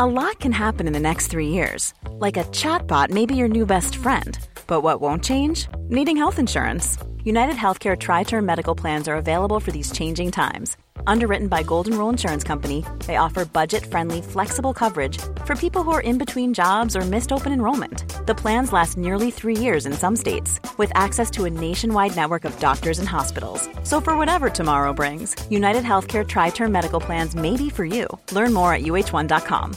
A lot can happen in the next three years. Like a chatbot may be your new best friend. But what won't change? Needing health insurance. United Healthcare Tri Term Medical Plans are available for these changing times. Underwritten by Golden Rule Insurance Company, they offer budget friendly, flexible coverage for people who are in between jobs or missed open enrollment. The plans last nearly three years in some states, with access to a nationwide network of doctors and hospitals. So, for whatever tomorrow brings, United Healthcare Tri Term Medical Plans may be for you. Learn more at uh1.com.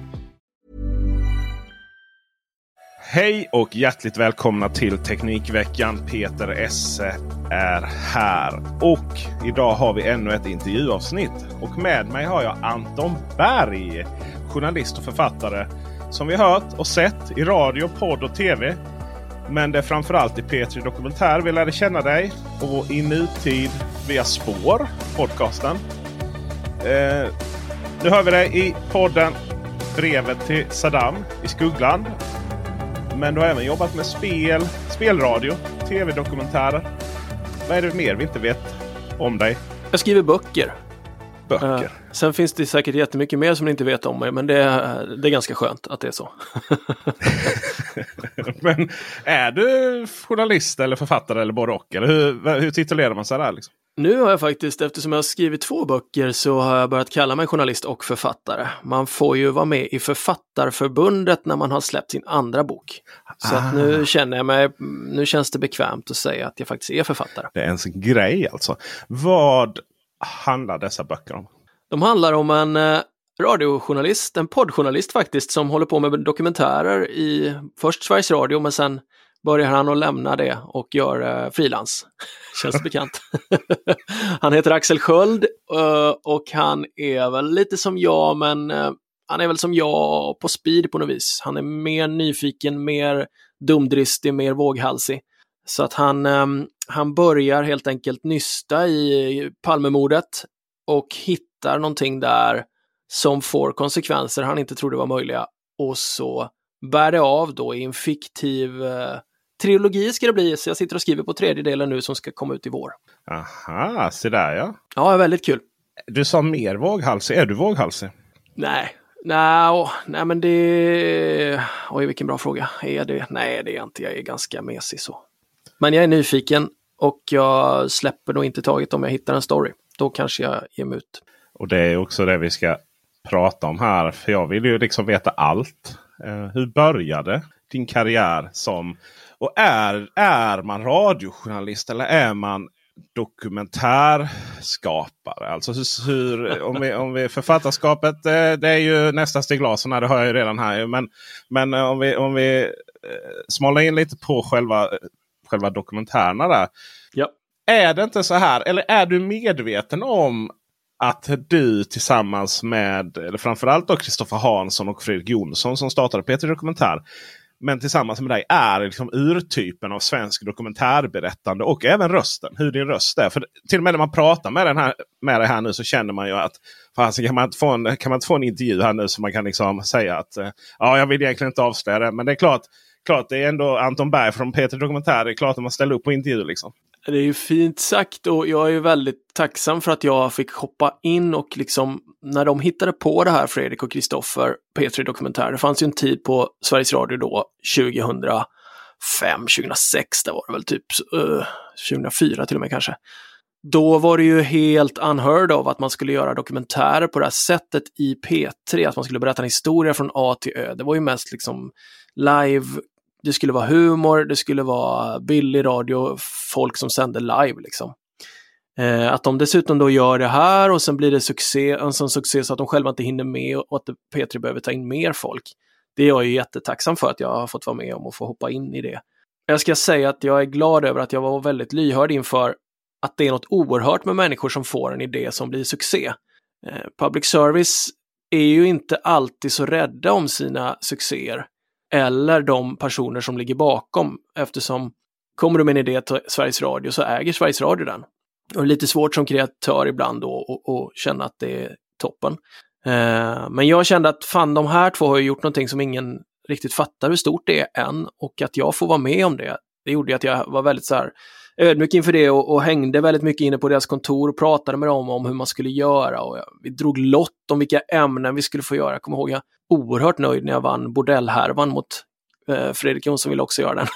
Hej och hjärtligt välkomna till Teknikveckan. Peter Esse är här. Och idag har vi ännu ett intervjuavsnitt. Och med mig har jag Anton Berg. Journalist och författare. Som vi hört och sett i radio, podd och tv. Men det är framförallt i P3 Dokumentär vi lärde känna dig. Och i nutid via Spår, podcasten. Eh, nu hör vi dig i podden Brevet till Saddam i Skuggland. Men du har även jobbat med spel, spelradio, tv-dokumentärer. Vad är det mer vi inte vet om dig? Jag skriver böcker. Böcker. Uh, sen finns det säkert jättemycket mer som ni inte vet om mig, men det, det är ganska skönt att det är så. men är du journalist eller författare eller både och? Eller hur, hur titulerar man sig där? Liksom? Nu har jag faktiskt, eftersom jag har skrivit två böcker, så har jag börjat kalla mig journalist och författare. Man får ju vara med i Författarförbundet när man har släppt sin andra bok. Så ah. nu känner jag mig, nu känns det bekvämt att säga att jag faktiskt är författare. Det är en grej alltså. Vad handlar dessa böcker om? De handlar om en eh, radiojournalist, en poddjournalist faktiskt, som håller på med dokumentärer i först Sveriges Radio men sen börjar han att lämna det och gör eh, frilans. Känns bekant. han heter Axel Sköld eh, och han är väl lite som jag, men eh, han är väl som jag på speed på något vis. Han är mer nyfiken, mer dumdristig, mer våghalsig. Så att han, eh, han börjar helt enkelt nysta i Palmemordet och hittar någonting där som får konsekvenser han inte trodde var möjliga. Och så bär det av då i en fiktiv eh, trilogi ska det bli, så jag sitter och skriver på tredje delen nu som ska komma ut i vår. Aha, se där ja. Ja, väldigt kul. Du sa mer våghalsig. Är du våghalsig? Nej, nej, nej men det... Oj, vilken bra fråga. Är det? Nej, det är jag inte. Jag är ganska mesig så. Men jag är nyfiken och jag släpper nog inte taget om jag hittar en story. Då kanske jag ger mig ut. Och det är också det vi ska prata om här. För jag vill ju liksom veta allt. Uh, hur började din karriär som och är, är man radiojournalist eller är man dokumentärskapare? Alltså hur, om, vi, om vi författarskapet det, eh, är ju nästa steg Larsson, det har jag ju redan här. Men, men eh, om vi, om vi eh, smalnar in lite på själva, själva dokumentärerna där. Ja. Är det inte så här, eller är du medveten om att du tillsammans med, eller framförallt då Kristoffer Hansson och Fredrik Jonsson som startade Peter Dokumentär men tillsammans med dig är liksom urtypen av svensk dokumentärberättande och även rösten. Hur din röst är. För till och med när man pratar med, den här, med dig här nu så känner man ju att fan, kan, man inte få en, kan man inte få en intervju här nu så man kan liksom säga att eh, ja, jag vill egentligen inte avslöja det. Men det är klart, klart det är ändå Anton Berg från Peter Dokumentär. Det är klart att man ställer upp på intervju. Liksom. Det är ju fint sagt och jag är väldigt tacksam för att jag fick hoppa in och liksom när de hittade på det här, Fredrik och Kristoffer, P3 Dokumentär, det fanns ju en tid på Sveriges Radio då, 2005, 2006, det var det väl typ, eh, uh, 2004 till och med kanske. då var det ju helt unheard of att man skulle göra dokumentärer på det här sättet i P3, att man skulle berätta en historia från A till Ö. Det var ju mest liksom live, det skulle vara humor, det skulle vara billig radio, folk som sände live liksom. Eh, att de dessutom då gör det här och sen blir det succé, en sån succé så att de själva inte hinner med och att P3 behöver ta in mer folk. Det är jag ju jättetacksam för att jag har fått vara med om och få hoppa in i det. Jag ska säga att jag är glad över att jag var väldigt lyhörd inför att det är något oerhört med människor som får en idé som blir succé. Eh, public service är ju inte alltid så rädda om sina succéer eller de personer som ligger bakom eftersom kommer du med en idé till Sveriges Radio så äger Sveriges Radio den. Och det är lite svårt som kreatör ibland då att känna att det är toppen. Eh, men jag kände att fan, de här två har ju gjort någonting som ingen riktigt fattar hur stort det är än och att jag får vara med om det. Det gjorde att jag var väldigt så här ödmjuk inför det och, och, hängde väldigt mycket inne på deras kontor och pratade med dem om hur man skulle göra. Och vi drog lott om vilka ämnen vi skulle få göra. Jag kommer ihåg jag oerhört nöjd när jag vann bordellhärvan mot eh, Fredrik Jonsson ville också göra den.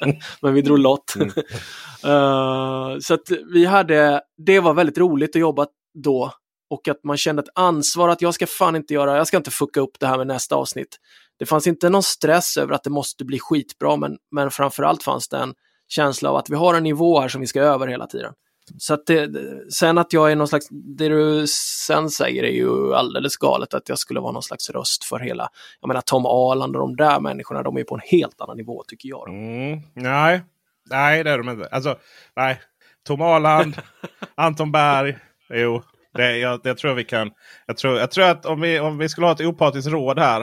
Men vi drog lott. Mm. uh, så att vi hade, det var väldigt roligt att jobba då och att man kände ett ansvar att jag ska fan inte göra, jag ska inte fucka upp det här med nästa avsnitt. Det fanns inte någon stress över att det måste bli skitbra, men, men framförallt fanns det en känsla av att vi har en nivå här som vi ska över hela tiden. Så att det, sen att jag är någon slags, det du sen säger är ju alldeles galet att jag skulle vara någon slags röst för hela, jag menar Tom Arland och de där människorna, de är på en helt annan nivå tycker jag. Mm, nej, nej det är de inte. Alltså, nej. Tom Arland, Anton Berg, jo. Det, jag, det tror vi kan. Jag tror, jag tror att om vi, om vi skulle ha ett opartiskt råd här.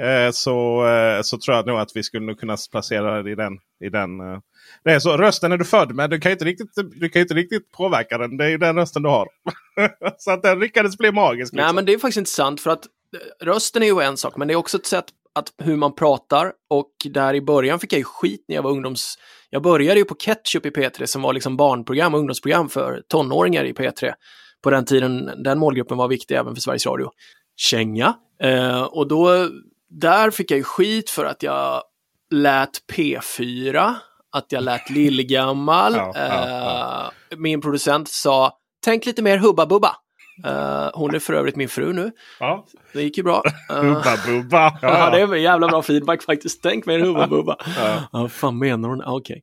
Eh, så, eh, så tror jag nog att vi skulle kunna placera det i den, i den eh, det är så, rösten är du född med. Du kan inte riktigt, du kan inte riktigt påverka den. Det är ju den rösten du har. så att den lyckades bli magisk. Liksom. Nej, men det är faktiskt intressant för att eh, rösten är ju en sak, men det är också ett sätt att hur man pratar och där i början fick jag ju skit när jag var ungdoms... Jag började ju på Ketchup i P3 som var liksom barnprogram, ungdomsprogram för tonåringar i P3. På den tiden, den målgruppen var viktig även för Sveriges Radio. Känga. Eh, och då, där fick jag ju skit för att jag lät P4 att jag lät lillgammal. ja, ja, ja. Eh, min producent sa, tänk lite mer Hubba Bubba. Uh, hon är för övrigt min fru nu. Ja. Det gick ju bra. Uh, hubba Bubba. Ja, det är jävla bra feedback faktiskt. Tänk mer Hubba Bubba. ja. Vad fan menar hon? Okej. Okay.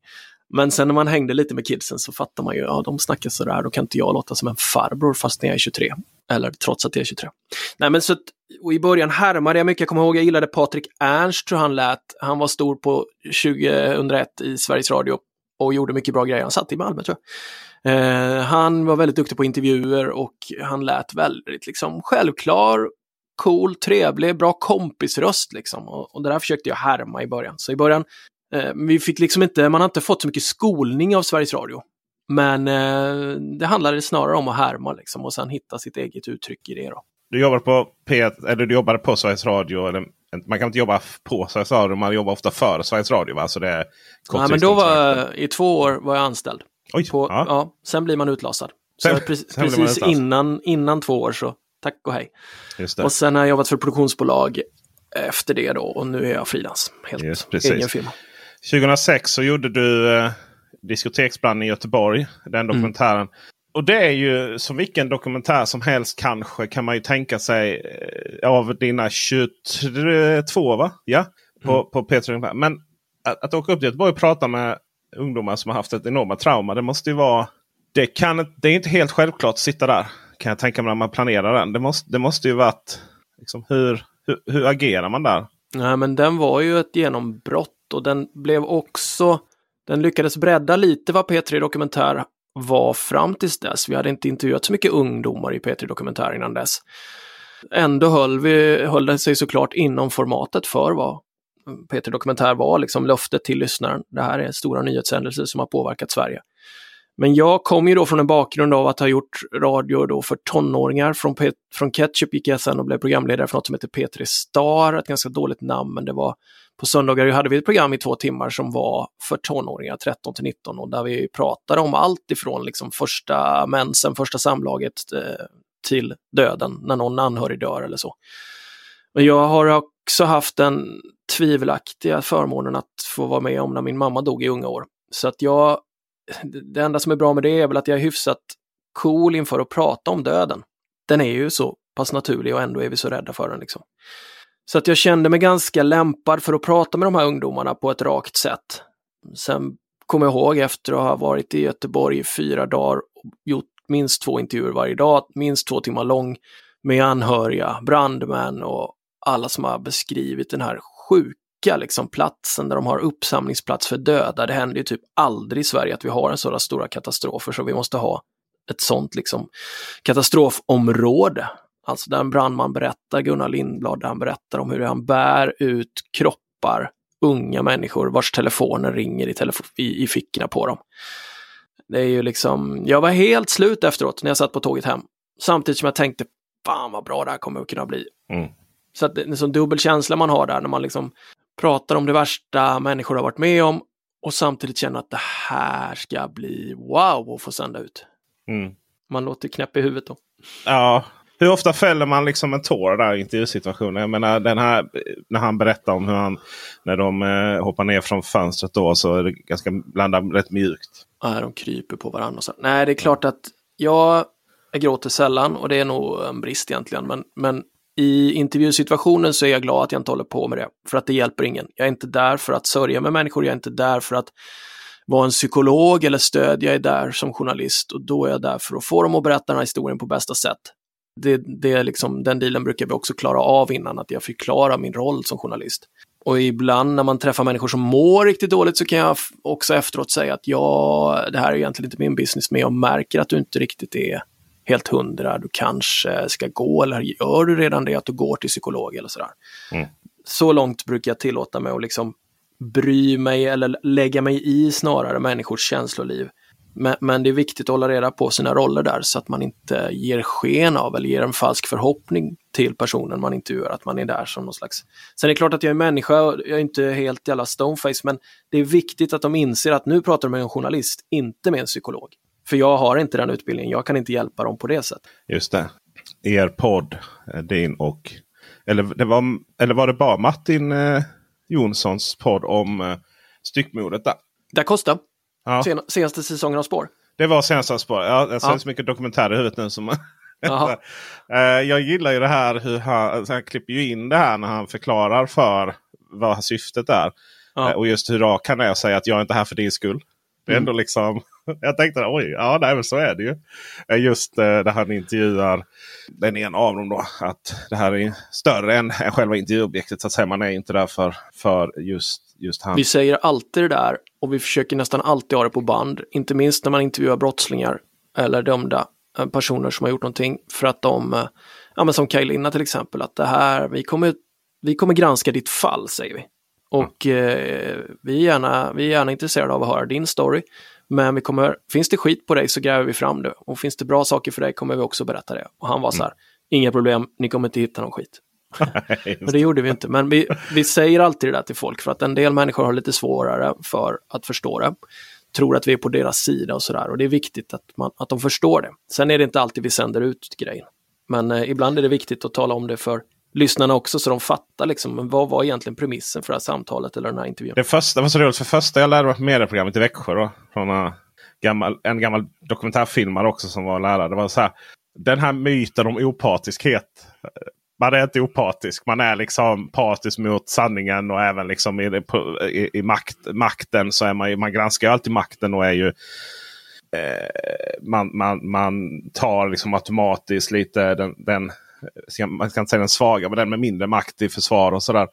Men sen när man hängde lite med kidsen så fattar man ju, ja de snackar sådär, då kan inte jag låta som en farbror fast när jag är 23. Eller trots att jag är 23. Nej men så att, och i början härmade jag mycket, jag kommer ihåg jag gillade Patrik Ernst, tror han lät, han var stor på 2001 i Sveriges Radio och gjorde mycket bra grejer, han satt i Malmö tror jag. Eh, han var väldigt duktig på intervjuer och han lät väldigt liksom självklar, cool, trevlig, bra kompisröst liksom. Och, och det där försökte jag härma i början. Så i början vi fick liksom inte, man har inte fått så mycket skolning av Sveriges Radio. Men eh, det handlade snarare om att härma liksom, och sen hitta sitt eget uttryck i det. Då. Du jobbar på P eller du jobbade på Sveriges Radio. Eller, man kan inte jobba på Sveriges Radio, man jobbar ofta för Sveriges Radio. Va? Så det är ja, men då var, I två år var jag anställd. Oj, på, ja. ja. sen blir man utlasad. Så sen, precis, sen precis innan, innan två år så tack och hej. Och sen har jag jobbat för produktionsbolag efter det då och nu är jag frilans. Helt Just, egen firma. 2006 så gjorde du eh, Diskoteksbranden i Göteborg. Den mm. dokumentären. Mm. Och det är ju som vilken dokumentär som helst kanske kan man ju tänka sig eh, av dina 22 va? Ja, på, mm. på P3 Men att, att åka upp till Göteborg och prata med ungdomar som har haft ett enormt trauma. Det måste ju vara... Det, kan, det är inte helt självklart att sitta där. Kan jag tänka mig när man planerar den. Det måste, det måste ju varit... Liksom, hur, hur, hur agerar man där? Nej men den var ju ett genombrott och den blev också, den lyckades bredda lite vad P3 Dokumentär var fram tills dess. Vi hade inte intervjuat så mycket ungdomar i P3 Dokumentär innan dess. Ändå höll, vi, höll det sig såklart inom formatet för vad P3 Dokumentär var, liksom löftet till lyssnaren. Det här är stora nyhetshändelser som har påverkat Sverige. Men jag kom ju då från en bakgrund av att ha gjort radio då för tonåringar. Från, P från Ketchup gick jag sen och blev programledare för något som heter P3 Star, ett ganska dåligt namn, men det var på söndagar hade vi ett program i två timmar som var för tonåringar, 13 till 19, och där vi pratade om allt ifrån liksom första mensen, första samlaget eh, till döden, när någon anhörig dör eller så. Men jag har också haft den tvivelaktiga förmånen att få vara med om när min mamma dog i unga år. Så att jag det enda som är bra med det är väl att jag är hyfsat cool inför att prata om döden. Den är ju så pass naturlig och ändå är vi så rädda för den. Liksom. Så att jag kände mig ganska lämpad för att prata med de här ungdomarna på ett rakt sätt. Sen kommer jag ihåg efter att ha varit i Göteborg i fyra dagar och gjort minst två intervjuer varje dag, minst två timmar lång med anhöriga, brandmän och alla som har beskrivit den här sjuka liksom, platsen där de har uppsamlingsplats för döda. Det händer ju typ aldrig i Sverige att vi har en sådana stora katastrofer så vi måste ha ett sånt liksom, katastrofområde. Alltså där en brandman berättar, Gunnar Lindblad, där han berättar om hur han bär ut kroppar, unga människor vars telefoner ringer i, telefo i, i fickorna på dem. Det är ju liksom, jag var helt slut efteråt när jag satt på tåget hem. Samtidigt som jag tänkte, fan vad bra det här kommer att kunna bli. Mm. Så att det är en sån dubbel känsla man har där när man liksom pratar om det värsta människor har varit med om och samtidigt känner att det här ska bli wow att få sända ut. Mm. Man låter knäpp i huvudet då. Ja, hur ofta fäller man liksom en tår där i intervjusituationen? Jag menar den här när han berättar om hur han när de eh, hoppar ner från fönstret då så är det ganska blandat rätt mjukt. Ja, de kryper på varandra. Och så. Nej, det är klart att jag, jag gråter sällan och det är nog en brist egentligen. Men, men i intervjusituationen så är jag glad att jag inte håller på med det. För att det hjälper ingen. Jag är inte där för att sörja med människor. Jag är inte där för att vara en psykolog eller stöd. Jag är där som journalist och då är jag där för att få dem att berätta den här historien på bästa sätt det, det liksom, den dealen brukar vi också klara av innan, att jag förklarar min roll som journalist. Och ibland när man träffar människor som mår riktigt dåligt så kan jag också efteråt säga att ja, det här är egentligen inte min business, men jag märker att du inte riktigt är helt hundra. Du kanske ska gå eller gör du redan det att du går till psykolog eller sådär. Mm. Så långt brukar jag tillåta mig att liksom bry mig eller lägga mig i snarare människors känsloliv men, men, det är viktigt att hålla reda på sina roller där så att man inte ger sken av eller ger en falsk förhoppning till personen man intervjuar att man är där som någon slags... Sen är det klart att jag är människa, jag är inte helt jävla stoneface, men det är viktigt att de inser att nu pratar de med en journalist, inte med en psykolog. För jag har inte den utbildningen, jag kan inte hjälpa dem på det sättet. Just det. Er podd, eh, din och... Eller, det var, eller var det bara Martin eh, Jonssons podd om eh, styckmordet där? Det kostade. Ja. Sen, senaste säsongen av Spår. Det var senaste Spår. Ja, jag ser ja. så mycket dokumentärer i huvudet nu. Som eh, jag gillar ju det här hur han, alltså han klipper ju in det här när han förklarar för vad syftet är. Ja. Eh, och just hur rak han är och säga att jag är inte här för din skull. Det är mm. ändå liksom jag tänkte oj, ja nej, men så är det ju. Eh, just där han intervjuar den ena av dem då. Att det här är större än, än själva intervjuobjektet. Så att säga. Man är inte där för, för just, just han. Vi säger alltid det där och vi försöker nästan alltid ha det på band. Inte minst när man intervjuar brottslingar eller dömda eh, personer som har gjort någonting. För att de, eh, ja men som Kaj Linna till exempel, att det här, vi kommer, vi kommer granska ditt fall säger vi. Och mm. eh, vi, är gärna, vi är gärna intresserade av att höra din story. Men vi kommer, finns det skit på dig så gräver vi fram det. Och finns det bra saker för dig kommer vi också berätta det. Och han var så här, mm. inga problem, ni kommer inte hitta någon skit. Men det gjorde vi inte. Men vi, vi säger alltid det där till folk för att en del människor har lite svårare för att förstå det. Tror att vi är på deras sida och sådär. Och det är viktigt att, man, att de förstår det. Sen är det inte alltid vi sänder ut grejen. Men eh, ibland är det viktigt att tala om det för lyssnarna också så de fattar liksom, vad var egentligen premissen för det här samtalet eller den här intervjun. Det första var så roligt, för första jag lärde mig på medieprogrammet i Växjö då, från en gammal, en gammal dokumentärfilmare också som var lärare. Det var så här, den här myten om opartiskhet. Eh, man är inte opartisk. Man är liksom partisk mot sanningen och även liksom i, i, i makt, makten så är man, man granskar alltid makten och är ju eh, man, man, man tar liksom automatiskt lite den, den man ska inte säga den svaga, men den med mindre makt i försvar och sådär.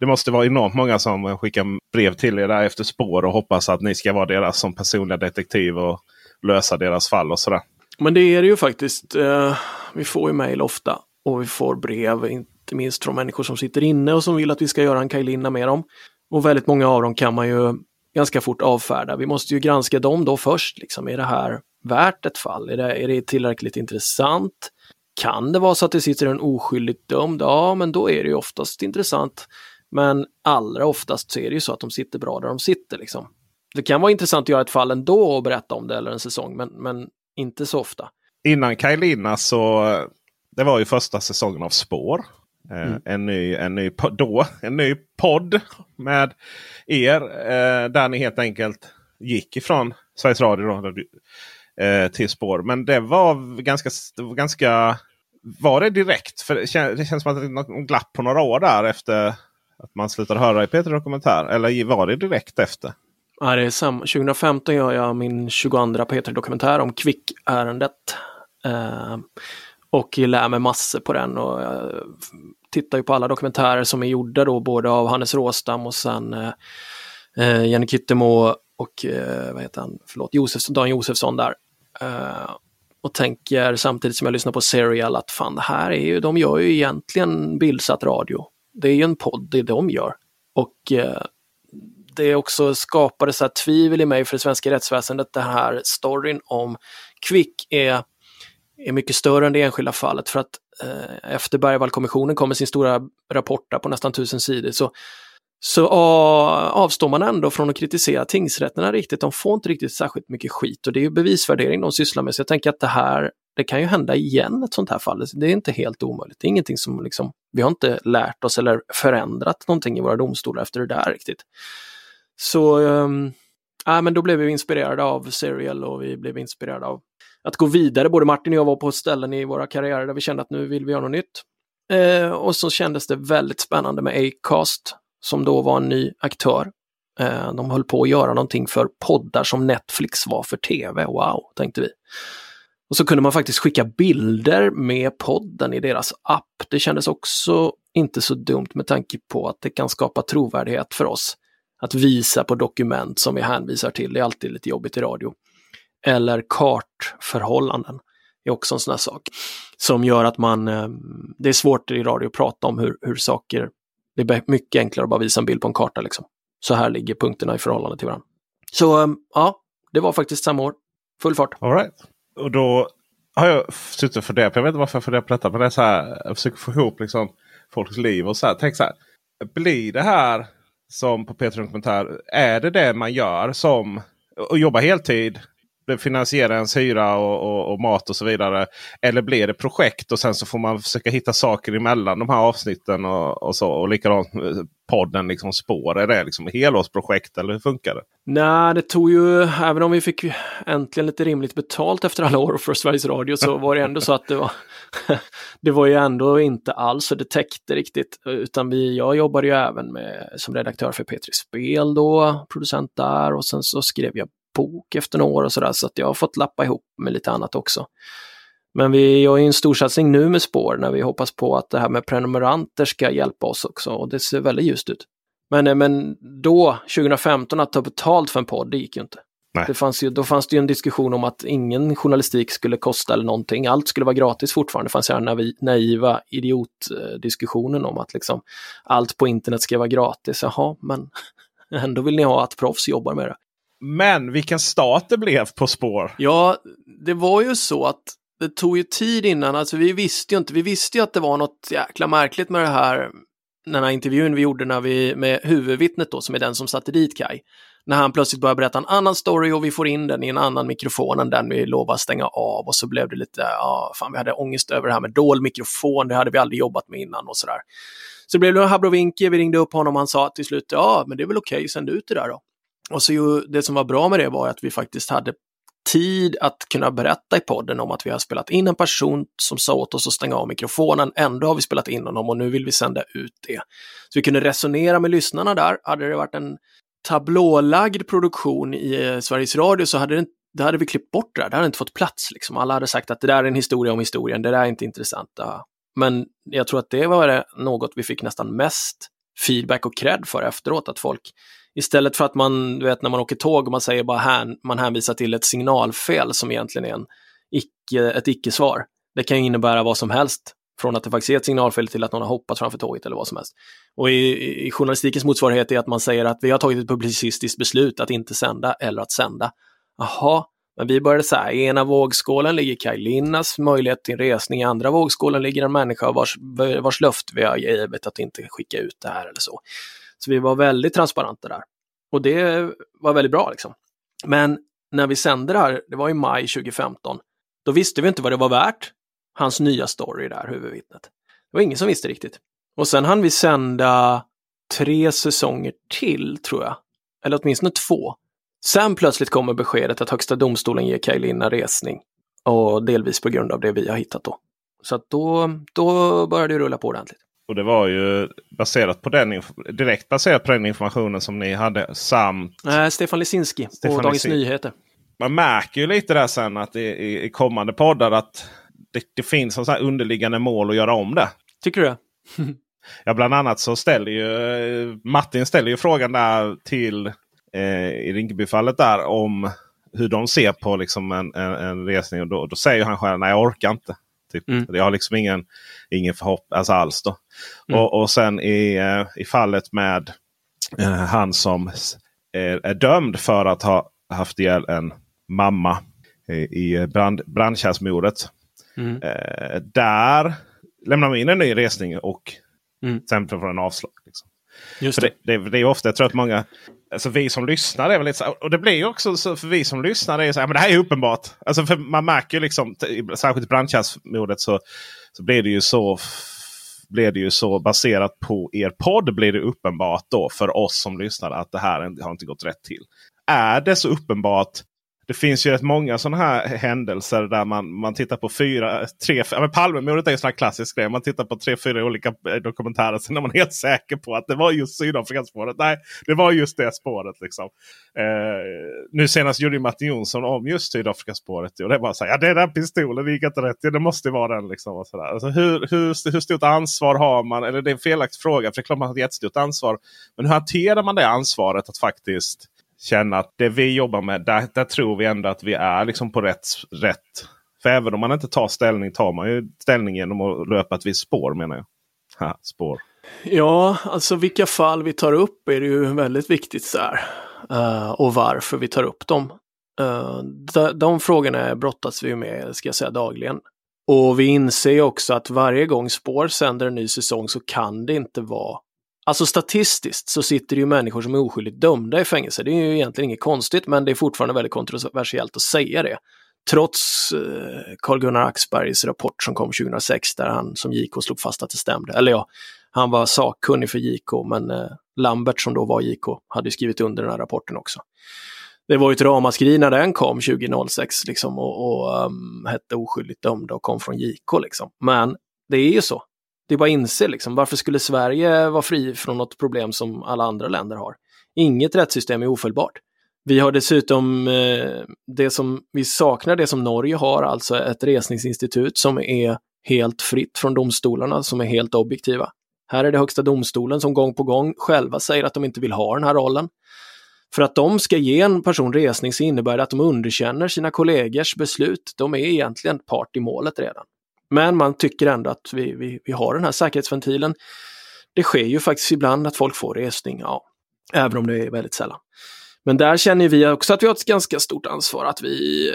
Det måste vara enormt många som skickar brev till er där efter spår och hoppas att ni ska vara deras som personliga detektiv och lösa deras fall och sådär. Men det är det ju faktiskt. Eh, vi får ju mejl ofta och vi får brev, inte minst från människor som sitter inne och som vill att vi ska göra en Kajlinna med dem. Och väldigt många av dem kan man ju ganska fort avfärda. Vi måste ju granska dem då först. Liksom. Är det här värt ett fall? Är det, är det tillräckligt intressant? Kan det vara så att det sitter en oskyldigt dömd? Ja, men då är det ju oftast intressant. Men allra oftast så är det ju så att de sitter bra där de sitter. Liksom. Det kan vara intressant att göra ett fall ändå och berätta om det eller en säsong, men, men inte så ofta. Innan Kajlina så det var ju första säsongen av Spår. Eh, mm. En, ny, en, ny, då, en ny podd med er. Eh, där ni helt enkelt gick ifrån Sveriges Radio då, eh, till spår. Men det var ganska, det var ganska... Var det direkt? För det, det känns som att det är något glapp på några år där efter att man slutade höra i Peter Dokumentär. Eller var det direkt efter? Ja, det är samma. 2015 gör jag min 22 Peter Dokumentär om Kvick-ärendet. Eh, och lär mig massor på den. och jag tittar ju på alla dokumentärer som är gjorda då, både av Hannes Råstam och sen eh, eh Jenny Kittemo. och eh, vad heter han, förlåt, Josef, Dan Josefsson där. Eh, och tänker samtidigt som jag lyssnar på Serial att fan det här är ju, de gör ju egentligen bildsatt radio. Det är ju en podd, det de gör. Och eh, det också skapade så här tvivel i mig för det svenska rättsväsendet, det här storyn om Quick är, är mycket större än det enskilda fallet för att eh, efter Bergvallkommissionen kommer sin stora rapport på nästan tusen sidor så så avstår man ändå från att kritisera tingsrätterna riktigt. De får inte riktigt särskilt mycket skit och det är ju bevisvärdering de sysslar med. Så jag tänker att det här, det kan ju hända igen ett sånt här fall. Det är inte helt omöjligt. Det är ingenting som liksom, vi har inte lärt oss eller förändrat någonting i våra domstolar efter det där riktigt. Så um, ja, men då blev vi inspirerade av Serial och vi blev inspirerade av att gå vidare. Både Martin och jag var på ställen i våra karriärer där vi kände att nu vill vi göra något nytt. Eh, och så kändes det väldigt spännande med Acast som då var en ny aktör. Eh, de höll på att göra någonting för poddar som Netflix var för tv. Wow, tänkte vi. Och så kunde man faktiskt skicka bilder med podden i deras app. Det kändes också inte så dumt med tanke på att det kan skapa trovärdighet för oss. Att visa på dokument som vi hänvisar till, det är alltid lite jobbigt i radio. Eller kartförhållanden är också en sån här sak. Som gör att man, eh, det är svårt i radio att prata om hur, hur saker det är mycket enklare att bara visa en bild på en karta. Liksom. Så här ligger punkterna i förhållande till varandra. Så ehm, ja, det var faktiskt samma år. Full fart. All right. Och då har jag suttit och funderat på, Jag vet inte varför jag funderar på detta. Men det är så här, jag försöker få ihop liksom folks liv och så här. Tänk så här. Blir det här som på Peter Dokumentär. Är det det man gör som och jobba heltid? Finansiera ens hyra och, och, och, mat och så vidare? Eller blir det projekt och sen så får man försöka hitta saker emellan de här avsnitten och, och så. Och likadant eh, podden liksom spår. Är det liksom helårsprojekt eller hur funkar det? Nej, det tog ju, även om vi fick äntligen lite rimligt betalt efter alla år för Sveriges Radio så var det ändå så att det var det var ju ändå inte alls så det täckte riktigt. Utan vi, jag jobbade ju även med, som redaktör för Petri Spel då, producent där och sen så skrev jag bok efter några år och sådär så att jag har fått lappa ihop med lite annat också. Men vi gör ju en storsatsning nu med spår när vi hoppas på att det här med prenumeranter ska hjälpa oss också och det ser väldigt ljust ut. Men, eh, men då, 2015, att ta betalt för en podd, det gick ju inte. Det fanns ju, då fanns det ju en diskussion om att ingen journalistik skulle kosta eller någonting. Allt skulle vara gratis fortfarande. Det fanns ju den naiva idiotdiskussionen om att liksom allt på internet ska vara gratis. Jaha, men ändå vill ni ha att proffs jobbar med det. Men vilken start det blev på spår. Ja, det var ju så att det tog ju tid innan, alltså vi visste ju inte, vi visste ju att det var något jäkla märkligt med det här, den här intervjun vi gjorde när vi, med huvudvittnet då, som är den som satte dit Kai. När han plötsligt börjar berätta en annan story och vi får in den i en annan mikrofon än den vi lovade stänga av och så blev det lite, ja, fan vi hade ångest över det här med dold mikrofon, det hade vi aldrig jobbat med innan och sådär. Så det blev det habrovinke, vi ringde upp honom och han sa till slut, ja men det är väl okej, okay, sänd ut det där då. Och så ju, det som var bra med det var att vi faktiskt hade tid att kunna berätta i podden om att vi har spelat in en person som sa åt oss att stänga av mikrofonen. Ändå har vi spelat in honom och nu vill vi sända ut det. Så vi kunde resonera med lyssnarna där. Hade det varit en tablålagd produktion i eh, Sveriges Radio så hade det, det hade vi klippt bort det där. Det hade inte fått plats. Liksom. Alla hade sagt att det där är en historia om historien, det där är inte intressant. Men jag tror att det var något vi fick nästan mest feedback och cred för efteråt, att folk Istället för att man, du vet när man åker tåg och man säger bara här, man hänvisar till ett signalfel som egentligen är en icke, ett icke-svar. Det kan ju innebära vad som helst. Från att det faktiskt är ett signalfel till att någon har hoppat framför tåget eller vad som helst. Och i, i journalistikens motsvarighet är att man säger att vi har tagit ett publicistiskt beslut att inte sända eller att sända. Jaha, men vi började så här, i ena vågskålen ligger Kaj Linnas möjlighet till resning, i andra vågskålen ligger en människa vars, vars löfte vi har givit att inte skicka ut det här eller så. Så vi var väldigt transparenta där. Och det var väldigt bra liksom. Men när vi sände det här, det var i maj 2015, då visste vi inte vad det var värt, hans nya story där, huvudvittnet. Det var ingen som visste riktigt. Och sen hann vi sända tre säsonger till, tror jag. Eller åtminstone två. Sen plötsligt kommer beskedet att Högsta domstolen ger Kaj Linna resning. Och delvis på grund av det vi har hittat då. Så att då, då började det rulla på ordentligt. Och det var ju baserat på den, direkt baserat på den informationen som ni hade samt äh, Stefan Lisinski på Dagens. Nyheter. Man märker ju lite där sen att i, i, kommande poddar att det, det finns en sån underliggande mål att göra om det. Tycker du det? ja, bland annat så ställer ju Martin ställer ju frågan där till eh, i Rinkebyfallet där om hur de ser på liksom en, en, en resning. Och då, då säger han själv nej jag orkar inte. Typ. Mm. Jag har liksom ingen, ingen förhoppning alltså alls. Då. Mm. Och, och sen i, eh, i fallet med eh, han som är, är, dömd för att ha haft ihjäl en mamma i brand, brandkärrsmordet. Mm. Eh, där lämnar man in en ny resning och mm. sen får den avslag. Liksom. Just det. Det, det, det, är ofta, jag tror att många, alltså vi som lyssnar är väl lite så, och det blir också så för vi som lyssnar, är så här, men det här är uppenbart. Alltså för man märker ju liksom, särskilt i brandtjänstmordet så, så blir det ju så blir det ju så baserat på er podd blir det uppenbart då för oss som lyssnar att det här har inte gått rätt till. Är det så uppenbart det finns ju rätt många sådana här händelser där man, man tittar på fyra, tre, ja, Palmemordet är en sån här klassisk grej. Man tittar på tre, fyra olika eh, dokumentärer. Sen är man helt säker på att det var just Sydafrikaspåret. Nej, det var just det spåret. Liksom. Eh, nu senast gjorde Martin Jonsson om just Sydafrikaspåret. Och det var så här, ja det är den pistolen, det gick inte rätt. Ja, det måste vara den. Liksom, och så där. Alltså, hur, hur, hur stort ansvar har man? Eller det är en felaktig fråga, för det är klart man har ett jättestort ansvar. Men hur hanterar man det ansvaret att faktiskt känna att det vi jobbar med, där, där tror vi ändå att vi är liksom på rätt, rätt. För även om man inte tar ställning tar man ju ställning genom att löpa ett visst spår menar jag. Ha, spår. Ja, alltså vilka fall vi tar upp är det ju väldigt viktigt så här. Uh, och varför vi tar upp dem. Uh, de, de frågorna brottas vi med, ska jag säga, dagligen. Och vi inser också att varje gång Spår sänder en ny säsong så kan det inte vara Alltså statistiskt så sitter det ju människor som är oskyldigt dömda i fängelse. Det är ju egentligen inget konstigt, men det är fortfarande väldigt kontroversiellt att säga det. Trots eh, Carl-Gunnar Axbergs rapport som kom 2006 där han som JK slog fast att det stämde. Eller ja, han var sakkunnig för JK, men eh, Lambert som då var JK hade skrivit under den här rapporten också. Det var ju ett ramaskri när den kom 2006 liksom, och, och um, hette oskyldigt dömda och kom från JK. Liksom. Men det är ju så. Det är bara att inse liksom, varför skulle Sverige vara fri från något problem som alla andra länder har? Inget rättssystem är ofelbart. Vi har dessutom eh, det som vi saknar, det som Norge har, alltså ett resningsinstitut som är helt fritt från domstolarna, som är helt objektiva. Här är det Högsta domstolen som gång på gång själva säger att de inte vill ha den här rollen. För att de ska ge en person resning så innebär det att de underkänner sina kollegers beslut. De är egentligen part i målet redan. Men man tycker ändå att vi, vi, vi har den här säkerhetsventilen. Det sker ju faktiskt ibland att folk får resning, ja, även om det är väldigt sällan. Men där känner vi också att vi har ett ganska stort ansvar att vi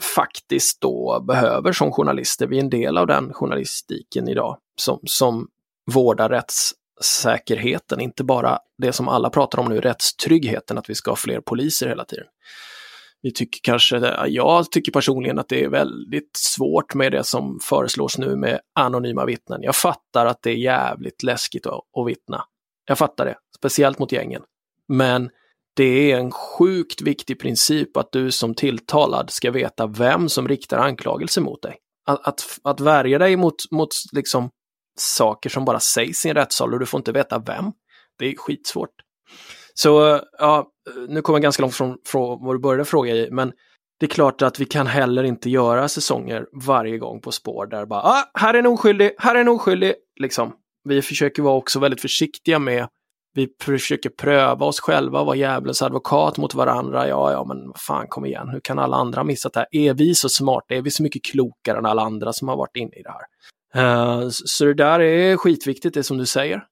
faktiskt då behöver som journalister, vi är en del av den journalistiken idag, som, som vårdar rättssäkerheten, inte bara det som alla pratar om nu, rättstryggheten, att vi ska ha fler poliser hela tiden vi tycker kanske, jag tycker personligen att det är väldigt svårt med det som föreslås nu med anonyma vittnen. Jag fattar att det är jävligt läskigt att, att vittna. Jag fattar det, speciellt mot gängen. Men det är en sjukt viktig princip att du som tilltalad ska veta vem som riktar anklagelse mot dig. Att, att, att värja dig mot, mot liksom saker som bara sägs i en rättssal och du får inte veta vem, det är skitsvårt. Så ja, nu kommer jag ganska långt från, från vad du började fråga i, men det är klart att vi kan heller inte göra säsonger varje gång på spår där bara, ah, här är en oskyldig, här är en oskyldig, liksom. Vi försöker vara också väldigt försiktiga med, vi försöker pröva oss själva, vara djävulens advokat mot varandra. Ja, ja, men fan kom igen, hur kan alla andra missa det här? Är vi så smarta? Är vi så mycket klokare än alla andra som har varit inne i det här? Uh, så det där är skitviktigt, det som du säger.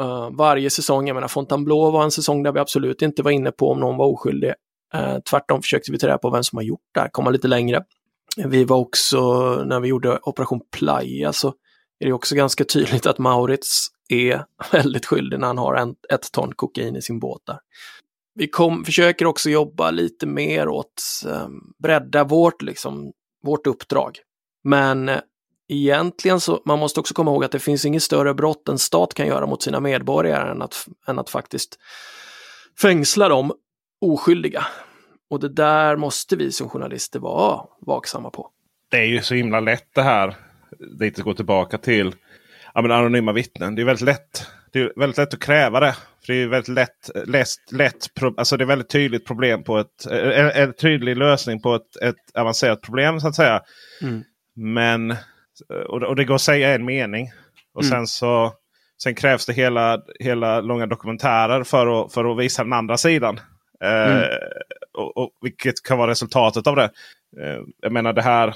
Uh, varje säsong, jag menar Fontainebleau var en säsong där vi absolut inte var inne på om någon var oskyldig. Uh, tvärtom försökte vi ta reda på vem som har gjort det här, komma lite längre. Vi var också, när vi gjorde Operation Playa, så är det också ganska tydligt att Maurits är väldigt skyldig när han har en, ett ton kokain i sin båt där. Vi kom, försöker också jobba lite mer åt um, bredda vårt, liksom, vårt uppdrag. Men egentligen så, man måste också komma ihåg att det finns inget större brott en stat kan göra mot sina medborgare än att, än att faktiskt fängsla dem oskyldiga. Och det där måste vi som journalister vara vaksamma på. Det är ju så himla lätt det här. Lite gå tillbaka till ja, men anonyma vittnen. Det är väldigt lätt. Det är väldigt lätt att kräva det. För det är väldigt lätt, lätt, lätt alltså det är väldigt tydligt problem på ett, en, en tydlig lösning på ett, ett avancerat problem så att säga. Mm. Men och, och det går att säga en mening. Och mm. sen så sen krävs det hela, hela långa dokumentärer för att, för att visa den andra sidan. Eh, mm. och, och, vilket kan vara resultatet av det. Eh, jag menar det här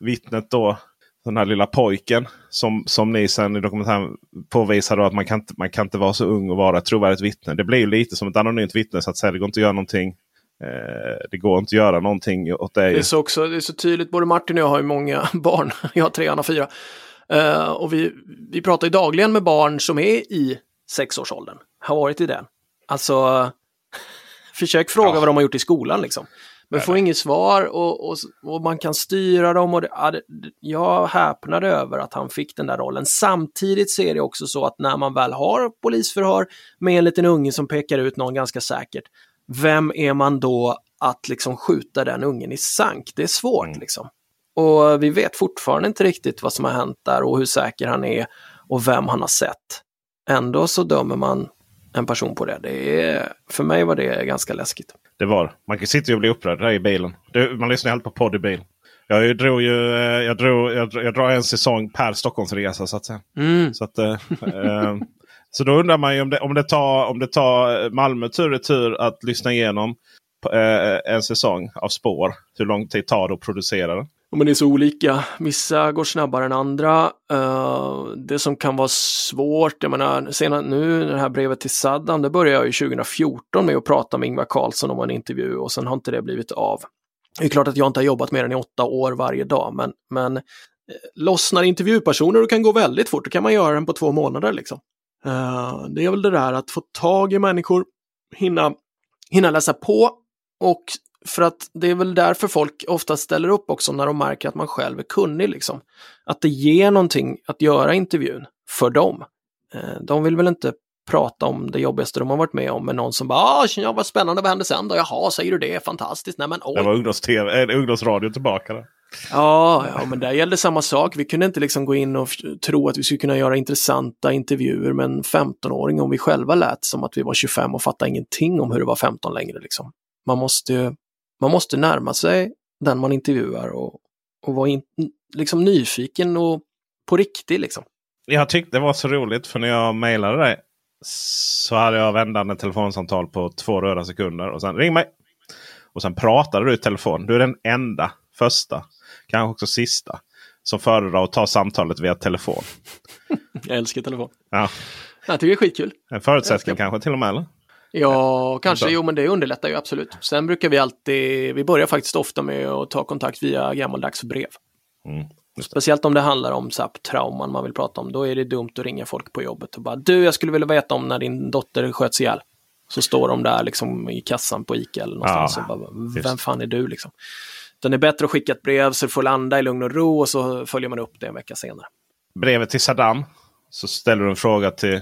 vittnet då. Den här lilla pojken som, som ni sen i dokumentären påvisar att man kan, inte, man kan inte vara så ung och vara ett trovärdigt vittne. Det blir ju lite som ett anonymt vittne så att säga. Det går inte att göra någonting Eh, det går inte att göra någonting åt det. Det är, så också, det är så tydligt, både Martin och jag har ju många barn. Jag har tre, han har fyra. Uh, och vi, vi pratar ju dagligen med barn som är i sexårsåldern, har varit i den. Alltså, försök fråga ja. vad de har gjort i skolan liksom. Men får inget svar och, och, och, man kan styra dem. Och det, ja, det, jag häpnade över att han fick den där rollen. Samtidigt så är det också så att när man väl har polisförhör med en liten unge som pekar ut någon ganska säkert, vem är man då att liksom skjuta den ungen i sank? Det är svårt mm. liksom. Och vi vet fortfarande inte riktigt vad som har hänt där och hur säker han är och vem han har sett. Ändå så dömer man en person på det. det är, för mig var det ganska läskigt. Det var Man kan sitta och bli upprörd där i bilen. Man lyssnar helt på podd i bilen. Jag drog ju eh, jag drog, jag, jag drar en säsong per Stockholmsresa så att säga. Mm. Så, att, äh, äh, så då undrar man ju om det, om det, tar, om det tar Malmö tur och tur att lyssna igenom eh, en säsong av spår. Hur lång tid tar det att producera den? men det är så olika. Vissa går snabbare än andra. Uh, det som kan vara svårt, jag menar, senare, nu det här brevet till Saddam, det började jag ju 2014 med att prata med Ingvar Carlsson om en intervju och sen har inte det blivit av. Det är klart att jag inte har jobbat mer än i åtta år varje dag, men, men eh, lossnar intervjupersoner och kan gå väldigt fort, då kan man göra den på två månader. Liksom. Uh, det är väl det där att få tag i människor, hinna, hinna läsa på och för att det är väl därför folk ofta ställer upp också när de märker att man själv är kunnig. Liksom. Att det ger någonting att göra intervjun för dem. Eh, de vill väl inte prata om det jobbigaste de har varit med om med någon som bara ah, ja, vad spännande, vad hände sen då? Jaha, säger du det? Fantastiskt. Nej, men, oj. Det var ungdoms-TV, ungdomsradio tillbaka. Där. Ja, ja, men där gällde samma sak. Vi kunde inte liksom gå in och tro att vi skulle kunna göra intressanta intervjuer med en 15-åring om vi själva lät som att vi var 25 och fattade ingenting om hur det var 15 längre. Liksom. Man måste man måste närma sig den man intervjuar och, och vara in, liksom nyfiken och på riktigt. Liksom. Jag tyckte det var så roligt för när jag mejlade dig så hade jag vändande telefonsamtal på två röda sekunder. Och sen ring mig! Och sen pratade du i telefon. Du är den enda, första, kanske också sista, som föredrar att ta samtalet via telefon. jag älskar telefon. Ja. Jag tycker det är skitkul. En förutsättning kanske till och med? Eller? Ja, kanske. Jo, men det underlättar ju absolut. Sen brukar vi alltid, vi börjar faktiskt ofta med att ta kontakt via gammaldags brev. Mm, Speciellt om det handlar om så här, trauman man vill prata om. Då är det dumt att ringa folk på jobbet och bara du, jag skulle vilja veta om när din dotter sköts ihjäl. Så står de där liksom i kassan på ICA eller någonstans. Ja, och bara, Vem fan är du liksom? Den är bättre att skicka ett brev så det får landa i lugn och ro och så följer man upp det en vecka senare. Brevet till Saddam. Så ställer du en fråga till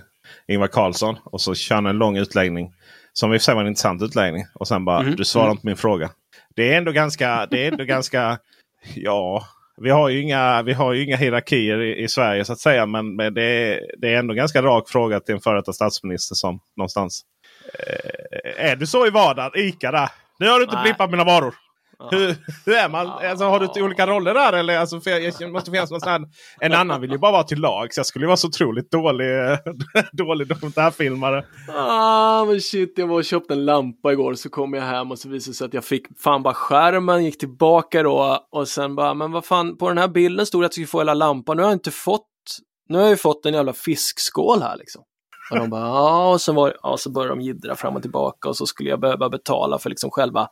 Ingvar Carlsson och så kör han en lång utläggning. Som i och för sig var en intressant utläggning. Och sen bara, mm. du svarar mm. inte på min fråga. Det är ändå ganska, det är ändå ganska, ja. Vi har ju inga, vi har inga hierarkier i, i Sverige så att säga. Men, men det, är, det är ändå ganska rak fråga till en före detta statsminister som någonstans. Eh, är du så i vardagen? Ica där. Nu har du inte blippat mina varor. Hur, hur, är man? Alltså, har du olika roller där? Eller, alltså, för jag måste finnas någon sån En annan vill ju bara vara till lag. Så jag skulle vara så otroligt dålig, dålig dokumentärfilmare. Ah, men shit, jag var och köpte en lampa igår. Så kom jag hem och så visade det sig att jag fick fan bara skärmen. Gick tillbaka då och sen bara, men vad fan, på den här bilden stod det att jag skulle få hela lampan. Nu har jag inte fått, nu har jag ju fått en jävla fiskskål här liksom. Och de bara, ja, och så, var, ja, så började de jiddra fram och tillbaka och så skulle jag behöva betala för liksom själva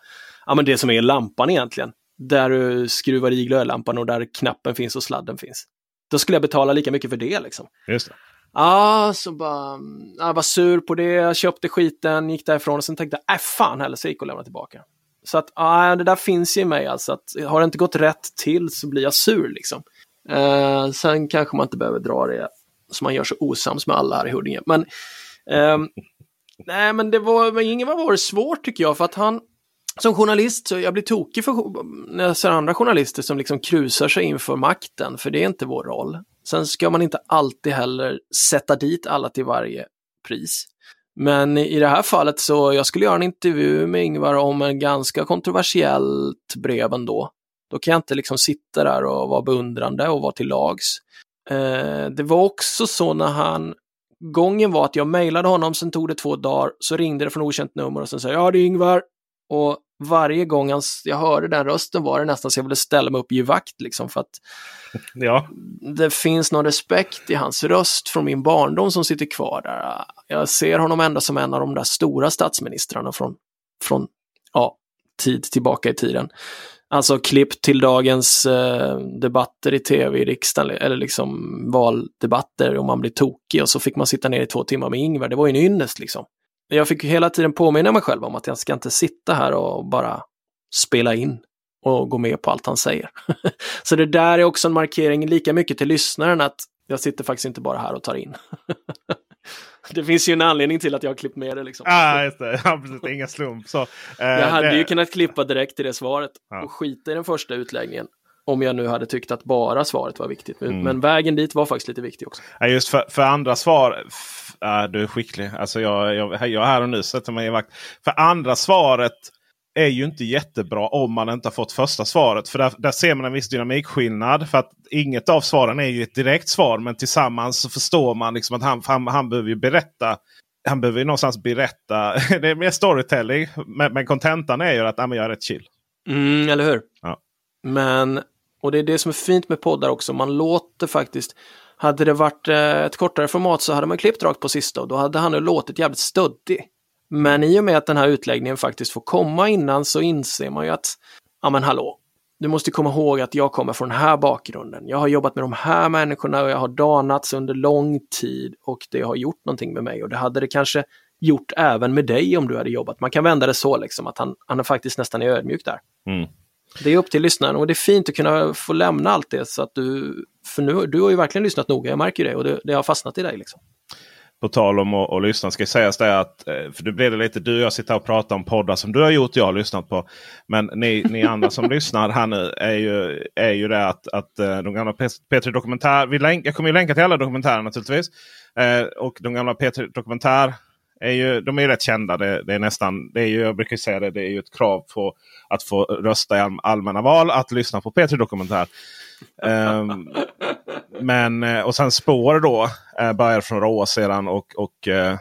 ja, men det som är lampan egentligen. Där du skruvar i glödlampan och där knappen finns och sladden finns. Då skulle jag betala lika mycket för det liksom. Just det. Ja, så bara, jag var sur på det, köpte skiten, gick därifrån och sen tänkte jag, äh fan heller, så gick och lämnade tillbaka. Så att, ja, det där finns i mig alltså, att har det inte gått rätt till så blir jag sur liksom. Eh, sen kanske man inte behöver dra det så man gör så osams med alla här i Huddinge. Men, eh, nej men det var, med Ingvar var det svårt tycker jag, för att han, som journalist så jag blir tokig för, när jag ser andra journalister som liksom krusar sig inför makten, för det är inte vår roll. Sen ska man inte alltid heller sätta dit alla till varje pris. Men i det här fallet så, jag skulle göra en intervju med Ingvar om en ganska kontroversiellt brev ändå. Då kan jag inte liksom sitta där och vara beundrande och vara till lags. Eh, det var också så när han, gången var att jag mejlade honom, sen tog det två dagar, så ringde det från okänt nummer och sen sa jag, ja det är Ingvar. Och varje gång jag hörde den rösten var det nästan så jag ville ställa mig upp i vakt liksom för att ja. det finns någon respekt i hans röst från min barndom som sitter kvar där. Jag ser honom ändå som en av de där stora statsministrarna från, från ja, tid tillbaka i tiden. Alltså klipp till dagens eh, debatter i tv i riksdagen eller liksom valdebatter om man blir tokig och så fick man sitta ner i två timmar med Ingvar. Det var ju en ynnest liksom jag fick hela tiden påminna mig själv om att jag ska inte sitta här och bara spela in och gå med på allt han säger. så det där är också en markering lika mycket till lyssnaren att jag sitter faktiskt inte bara här och tar in. det finns ju en anledning till att jag har klippt med det. Liksom. Ah, just det. Ja, precis. Inga slump. Så, eh, jag hade det... ju kunnat klippa direkt till det svaret ja. och skita i den första utläggningen. Om jag nu hade tyckt att bara svaret var viktigt. Mm. Men vägen dit var faktiskt lite viktig också. Ja, just för, för andra svar. Äh, du är skicklig. Alltså jag, jag, jag är här och nu sätter mig i vakt. För andra svaret är ju inte jättebra om man inte har fått första svaret. För där, där ser man en viss dynamikskillnad. För att inget av svaren är ju ett direkt svar. Men tillsammans så förstår man liksom att han, han, han behöver ju berätta. Han behöver ju någonstans berätta. det är mer storytelling. Men kontentan är ju att ah, men jag är rätt chill. Mm, eller hur? Ja. Men, och det är det som är fint med poddar också. Man låter faktiskt hade det varit eh, ett kortare format så hade man klippt rakt på sista och då hade han ju låtit jävligt stöddig. Men i och med att den här utläggningen faktiskt får komma innan så inser man ju att, ja men hallå, du måste komma ihåg att jag kommer från den här bakgrunden. Jag har jobbat med de här människorna och jag har danats under lång tid och det har gjort någonting med mig och det hade det kanske gjort även med dig om du hade jobbat. Man kan vända det så liksom att han, han är faktiskt nästan är ödmjuk där. Mm. Det är upp till lyssnaren och det är fint att kunna få lämna allt det så att du, för nu, du har ju verkligen lyssnat noga, jag märker det och det, det har fastnat i dig. Liksom. På tal om att, lyssna ska sägas det att, eh, för nu blir det lite du och jag sitter och pratar om poddar som du har gjort jag har lyssnat på. Men ni, ni andra som lyssnar här nu är ju, är ju det att, att eh, de gamla P3 Dokumentär, vi länk, jag kommer ju länka till alla dokumentärer naturligtvis. Eh, och de gamla P3 Dokumentär är ju, de är rätt kända. Det, det, är nästan, det är ju, jag brukar säga det, det är ju ett krav på att få rösta i allmänna val att lyssna på P3 Dokumentär. um, men, eh, och sen Spår då uh, började för några år sedan och, och uh,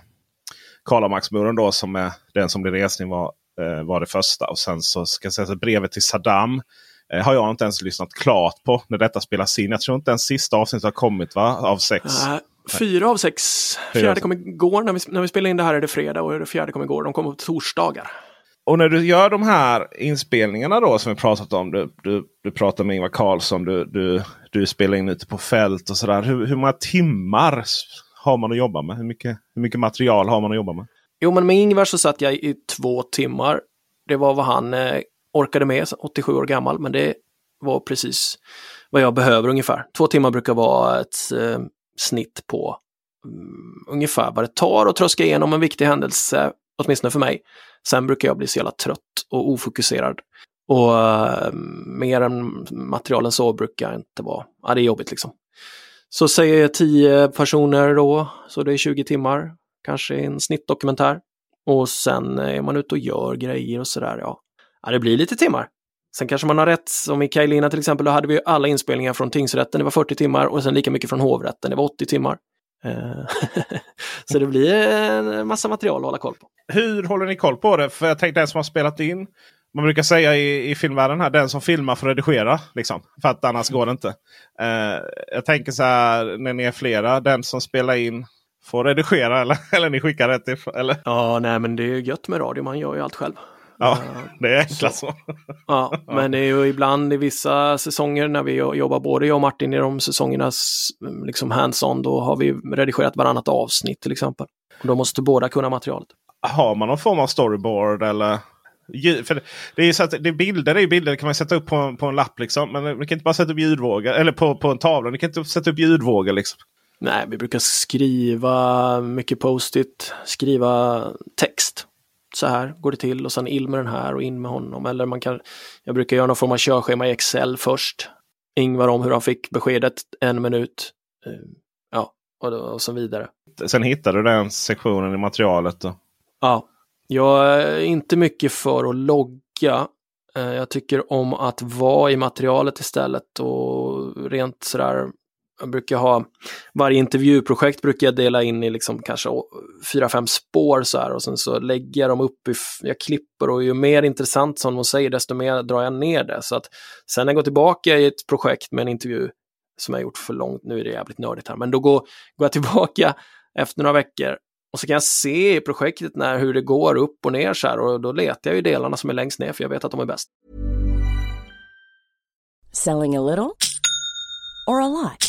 Karlamaxmuren då som är den som blir resning var, uh, var det första. Och sen så ska jag säga att brevet till Saddam uh, har jag inte ens lyssnat klart på när detta spelas in. Jag tror inte ens sista avsnittet har kommit va? av sex. Fyra av sex. Fjärde kom igår. När vi, när vi spelar in det här är det fredag och det fjärde kom igår. De kommer på torsdagar. Och när du gör de här inspelningarna då som vi pratat om. Du, du, du pratar med Ingvar Carlsson. Du, du, du spelar in ute på fält och sådär. Hur, hur många timmar har man att jobba med? Hur mycket, hur mycket material har man att jobba med? Jo, men med Ingvar så satt jag i två timmar. Det var vad han eh, orkade med, 87 år gammal, men det var precis vad jag behöver ungefär. Två timmar brukar vara ett eh, snitt på um, ungefär vad det tar att tröska igenom en viktig händelse, åtminstone för mig. Sen brukar jag bli så jävla trött och ofokuserad. Och uh, mer än material än så brukar jag inte vara. Ja, det är jobbigt liksom. Så säger jag 10 personer då, så det är 20 timmar, kanske en snittdokumentär. Och sen är man ute och gör grejer och sådär, ja. ja. Det blir lite timmar. Sen kanske man har rätt, som i Kajlina till exempel, då hade vi alla inspelningar från tingsrätten, det var 40 timmar och sen lika mycket från hovrätten, det var 80 timmar. Eh, så det blir en massa material att hålla koll på. Hur håller ni koll på det? För jag tänkte den som har spelat in. Man brukar säga i, i filmvärlden här, den som filmar får redigera. Liksom, för att annars går det inte. Uh, jag tänker så här, när ni är flera, den som spelar in får redigera eller, eller ni skickar rätt till? Eller? Ja, nej men det är gött med radio, man gör ju allt själv. Ja, det är enklast så. Ja, men det är ju ibland i vissa säsonger när vi jobbar både jag och Martin i de säsongernas liksom hands-on, då har vi redigerat varannat avsnitt till exempel. Då måste båda kunna materialet. Har man någon form av storyboard eller? För det är så att det är bilder, det är bilder kan man sätta upp på, på en lapp liksom. Men man kan inte bara sätta upp ljudvågor eller på, på en tavla. Ni kan inte sätta upp ljudvågor liksom. Nej, vi brukar skriva mycket post-it, skriva text så här går det till och sen in med den här och in med honom. Eller man kan, jag brukar göra någon form av körschema i Excel först. Ingvar om hur han fick beskedet, en minut. Eh, ja, och, och så vidare. Sen hittade du den sektionen i materialet då? Ja, jag är inte mycket för att logga. Eh, jag tycker om att vara i materialet istället och rent sådär jag brukar ha, varje intervjuprojekt brukar jag dela in i liksom kanske fyra, fem spår så här och sen så lägger jag dem upp, i, jag klipper och ju mer intressant som de säger desto mer drar jag ner det. Så att sen när jag går tillbaka i ett projekt med en intervju som jag gjort för långt, nu är det jävligt nördigt här, men då går, går jag tillbaka efter några veckor och så kan jag se i projektet när, hur det går upp och ner så här och då letar jag ju delarna som är längst ner för jag vet att de är bäst. Selling a little or a lot?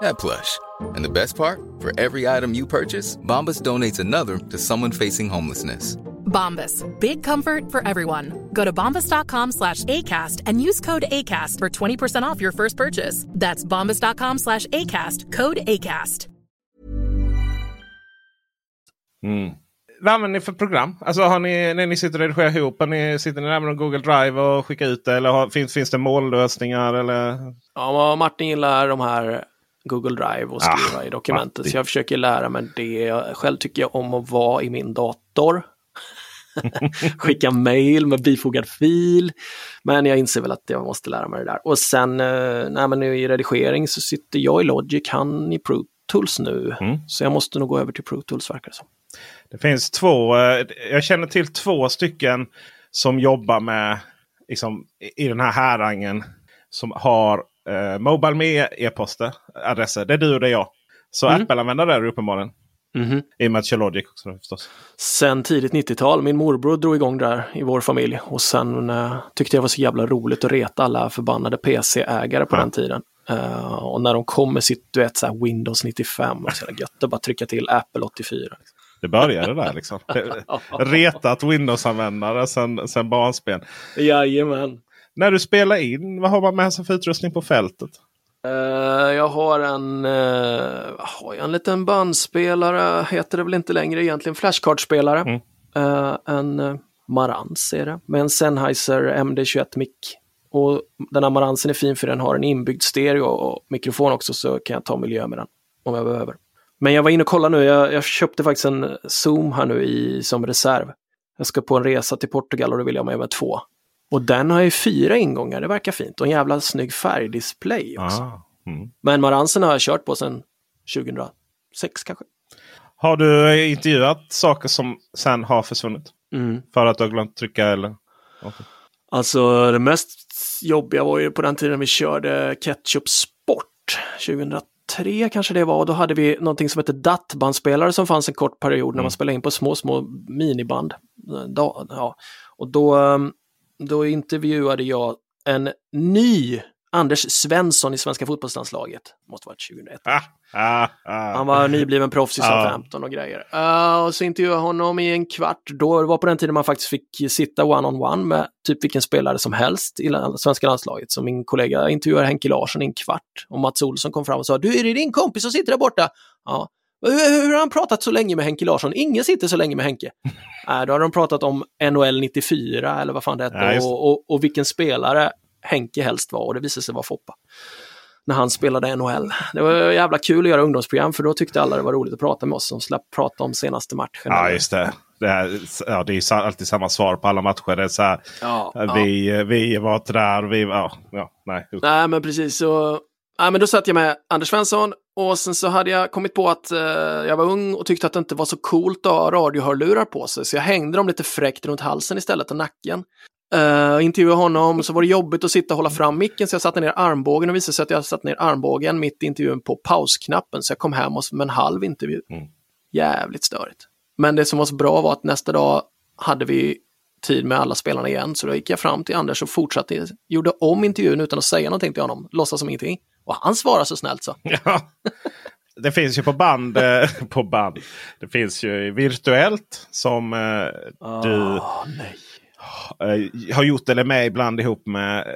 that plush. And the best part, for every item you purchase, Bombas donates another to someone facing homelessness. Bombas, big comfort for everyone. Go to bombas.com slash ACAST and use code ACAST for 20% off your first purchase. That's bombas.com slash ACAST, code ACAST. Mm. Vad använder ni för program? Alltså har ni, när ni sitter och redigerar ihop, ni, sitter ni där med Google Drive och skickar ut det? Eller har, finns, finns det mållösningar? Eller? Ja, Martin gillar de här Google Drive och skriva ah, i dokumentet. Så jag försöker lära mig det. Själv tycker jag om att vara i min dator. Skicka mail med bifogad fil. Men jag inser väl att jag måste lära mig det där. Och sen eh, nej, men i redigering så sitter jag i Logic, han i Pro Tools nu. Mm. Så jag måste nog gå över till Pro Tools verkar det som. Det finns två, eh, jag känner till två stycken som jobbar med liksom, i den här härangen. Som har eh, Mobile med e-poster, adresser. Det är du och det är jag. Så mm. Apple-användare är du uppenbarligen. Mm. I och med att Logic också förstås. Sen tidigt 90-tal. Min morbror drog igång där i vår familj. Och sen uh, tyckte jag det var så jävla roligt att reta alla förbannade PC-ägare på ja. den tiden. Uh, och när de kom med sitt du vet, så Windows 95. Och så gött att bara trycka till Apple 84. Liksom. Det började där liksom. Retat Windows-användare sen, sen barnsben. Jajamän. När du spelar in, vad har man med sig för utrustning på fältet? Uh, jag har en, uh, har jag en liten bandspelare, heter det väl inte längre egentligen, flashcardspelare. Mm. Uh, en Marantz är det, med en Sennheiser MD21 mick Och den här Maransen är fin för den har en inbyggd stereo och mikrofon också så kan jag ta miljö med den om jag behöver. Men jag var inne och kollade nu, jag, jag köpte faktiskt en Zoom här nu i, som reserv. Jag ska på en resa till Portugal och då vill jag ha med mig två. Och den har ju fyra ingångar, det verkar fint. Och en jävla snygg färgdisplay också. Ah, mm. Men Maransen har jag kört på sedan 2006 kanske. Har du intervjuat saker som sen har försvunnit? Mm. För att du har glömt trycka eller? Alltså det mest jobbiga var ju på den tiden vi körde Ketchup Sport. 2003 kanske det var. Och då hade vi någonting som hette DAT-bandspelare som fanns en kort period när man spelade in på små, små miniband. Ja. Och då, ehm, då intervjuade jag en ny Anders Svensson i svenska fotbollslandslaget. Måste varit 2001. Ah, ah, ah. Han var nybliven proffs i. Southampton och grejer. Uh, och så intervjuade jag honom i en kvart. Då det var på den tiden man faktiskt fick sitta one-on-one med typ vilken spelare som helst i svenska landslaget. Så min kollega intervjuade Henke Larsson i en kvart. Och Mats Olsson kom fram och sa, du är det din kompis som sitter där borta? Ja. Hur, hur har han pratat så länge med Henke Larsson? Ingen sitter så länge med Henke. Nej, då har de pratat om NHL 94 eller vad fan det hette Ja, och, och, och vilken spelare Henke helst var och det visade sig vara Foppa när han spelade NHL. Det var jävla kul att göra ungdomsprogram för då tyckte alla det var roligt att prata med oss som slapp prata om senaste matchen. Ja, just det. Det, här, ja, det är alltid samma svar på alla matcher. Det är så här, Ja, ja. vi, vi var inte där. Vi, ja, ja, nej. Nej, men precis. Så, nej, men då satt jag med Anders Svensson och sen så hade jag kommit på att eh, jag var ung och tyckte att det inte var så coolt att ha radiohörlurar på sig. Så jag hängde dem lite fräckt runt halsen istället och nacken. Uh, intervjuade honom, så var det jobbigt att sitta och hålla fram micken så jag satte ner armbågen och visade sig att jag satt ner armbågen mitt i intervjun på pausknappen så jag kom hem med en halv intervju. Mm. Jävligt störigt. Men det som var så bra var att nästa dag hade vi tid med alla spelarna igen så då gick jag fram till Anders och fortsatte, gjorde om intervjun utan att säga någonting till honom, låtsas som ingenting. Och han svarade så snällt så. Ja. Det finns ju på band. eh, på band. Det finns ju virtuellt som eh, du Ah, nej. eh, har gjort eller med ibland ihop med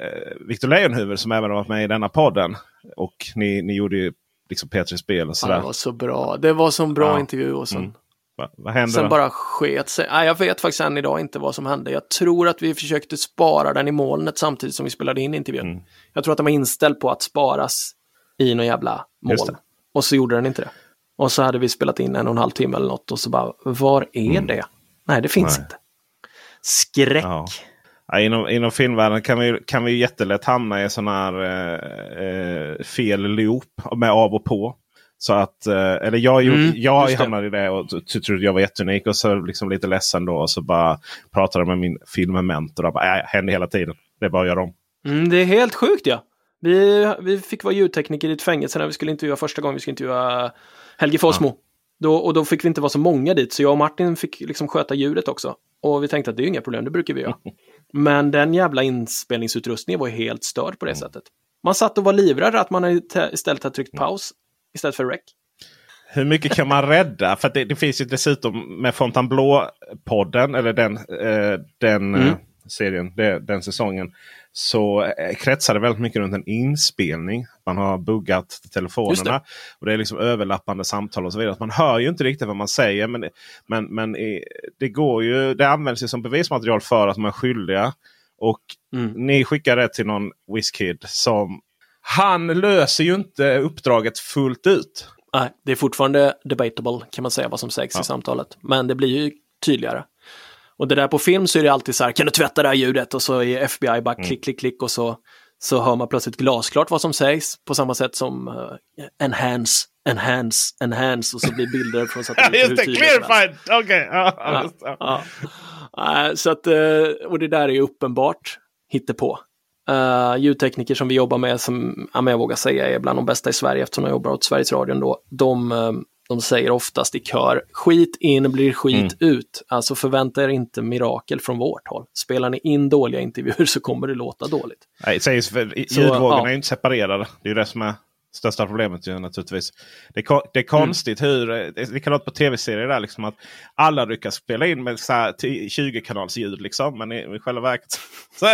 Victor Lejonhufvud som även har varit med i denna podden. Och ni, ni gjorde ju liksom P3 Spel och Ja, sådär. det var så bra. Det var så bra Ja. intervju och sen, Mm. Va, vad hände sen då? bara sket sig. Nej, jag vet faktiskt än idag inte vad som hände. Jag tror att vi försökte spara den i molnet samtidigt som vi spelade in intervjun. Mm. Jag tror att den var inställd på att sparas i någon jävla moln. Och så gjorde den inte det. Och så hade vi spelat in en och en halv timme eller något och så bara, var är det? Nej, det finns Mm. Nej. inte. Skräck. Ja. Ja, inom, inom filmvärlden kan vi, kan vi jättelätt hamna i sån här eh, eh, fel loop med av och på. Så att, eh, eller jag, gjorde, Mm, jag det. hamnade i det och att jag var jätteunik och så liksom lite ledsen då. Och så bara pratade med min filmmentor bara, äh, händer hela tiden. Det är bara att göra om. Mm, det är helt sjukt ja. Vi, vi fick vara ljudtekniker i ett fängelse när vi skulle intervjua första gången vi skulle intervjua Helge Fossmo. Då, och då fick vi inte vara så många dit, så jag och Martin fick liksom sköta ljudet också. Och vi tänkte att det är inga problem, det brukar vi göra. Men den jävla inspelningsutrustningen var helt störd på det sättet. Man satt och var livrädd att man istället hade tryckt paus istället för rec. Hur mycket kan man rädda? För det, det finns ju dessutom med Fontainebleau-podden, eller den, eh, den Mm. eh, serien, det, den säsongen. Så eh, kretsar det väldigt mycket runt en inspelning. Man har buggat Just det. telefonerna. Och det är liksom överlappande samtal och så vidare. Man hör ju inte riktigt vad man säger. Men, men, men det, går ju, det används ju som bevismaterial för att man är skyldiga. Och Mm. ni skickar det till någon WizKid som... Han löser ju inte uppdraget fullt ut. Nej, det är fortfarande debatable kan man säga vad som sägs i samtalet. Men det blir ju tydligare. Och det där på film så är det alltid så här, kan du tvätta det här ljudet? Och så är FBI bara Mm. klick, klick, klick och så, så hör man plötsligt glasklart vad som sägs. På samma sätt som uh, enhance, enhance, enhance och så blir bilder från satelliter Just det, clarified! Okej. ja, ja, Ja, ja. Så att, eh, och det där är ju uppenbart hittepå. Uh, ljudtekniker som vi jobbar med, som ja, jag vågar säga är bland de bästa i Sverige eftersom jag jobbar åt Sveriges Radio då, de, eh, de säger oftast i kör, skit in blir skit ut. Alltså förvänta er inte mirakel från vårt håll. Spelar ni in dåliga intervjuer så kommer det låta dåligt. Nej, sägs Så, ljudvågorna ja. är ju inte separerade. Det är ju det som är största problemet ju, naturligtvis. Det är, det är konstigt hur, det är likadant på tv-serier där liksom att alla lyckas spela in med så här 20-kanals ljud liksom. Men i, i själva verket så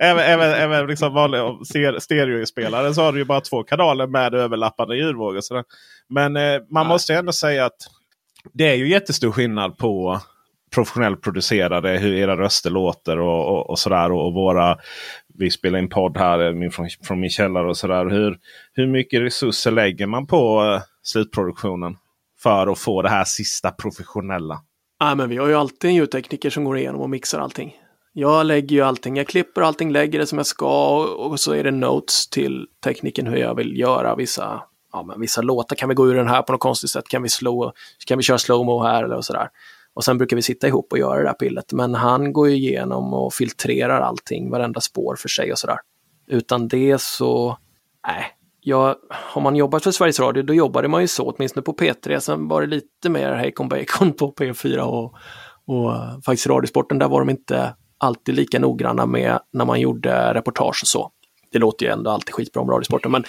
även, även, även liksom vanliga stereospelare så har du ju bara två kanaler med överlappande ljudvågor. Så. Men eh, man måste ju ändå säga att det är ju jättestor skillnad på professionellt producerade, hur era röster låter och, och, och sådär. Och, och, våra, vi spelar in podd här eh, min, från, från min källare och sådär. Hur, hur mycket resurser lägger man på uh, slutproduktionen för att få det här sista professionella? Ja, men vi har ju alltid en ljudtekniker som går igenom och mixar allting. Jag lägger ju allting, jag klipper allting, lägger det som jag ska och, och så är det notes till tekniken hur jag vill göra vissa, ja, men vissa låtar. Kan vi gå ur den här på något konstigt sätt? Kan vi, slow, kan vi köra slowmo här eller sådär? Och sen brukar vi sitta ihop och göra det där pillet. Men han går ju igenom och filtrerar allting, varenda spår för sig och sådär. Utan det så, nej. Ja, har man jobbat för Sveriges Radio då jobbade man ju så, åtminstone på P3. Sen var det lite mer Hejkon Bacon på P4 och, och eh, faktiskt Radiosporten. Där var de inte alltid lika noggranna med när man gjorde reportage och så. Det låter ju ändå alltid skitbra om Radiosporten, men,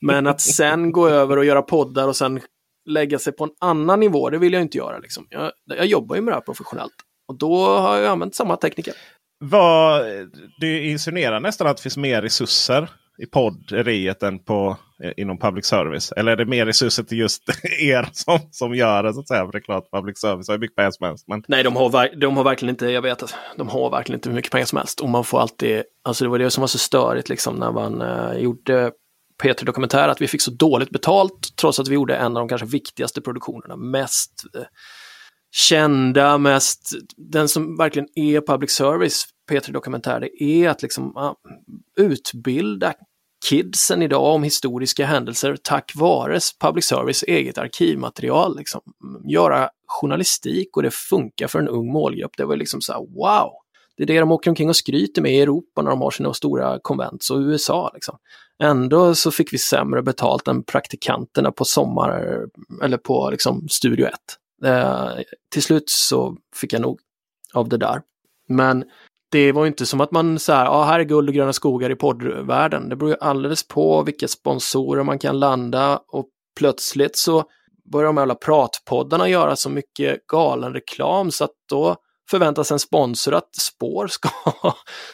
men att sen gå över och göra poddar och sen lägga sig på en annan nivå, det vill jag inte göra. Liksom. Jag, jag jobbar ju med det här professionellt och då har jag använt samma tekniker. Vad, du insinuerar nästan att det finns mer resurser i podderiet än på, eh, inom public service? Eller är det mer resurser till just er som, som gör det? Så att säga? För det är klart, public service har mycket pengar som helst. Men... Nej, de har, de har verkligen inte, jag vet de har verkligen inte hur mycket pengar som helst. Och man får alltid, alltså det var det som var så störigt liksom när man uh, gjorde P3 Dokumentär, att vi fick så dåligt betalt trots att vi gjorde en av de kanske viktigaste produktionerna. Mest eh, kända, mest, den som verkligen är public service, P3 Dokumentär, det är att liksom uh, utbilda kidsen idag om historiska händelser tack vare public service eget arkivmaterial. Liksom. Göra journalistik och det funkar för en ung målgrupp. Det var liksom så här, wow! Det är det de åker omkring och skryter med i Europa när de har sina stora konvent och USA. Liksom. Ändå så fick vi sämre betalt än praktikanterna på sommar eller på liksom, Studio 1. Eh, till slut så fick jag nog av det där. Men det var inte som att man så här, ja här är guld och gröna skogar i poddvärlden. Det beror ju alldeles på vilka sponsorer man kan landa och plötsligt så börjar de här alla pratpoddarna göra så mycket galen reklam så att då förväntas en sponsor att spår ska,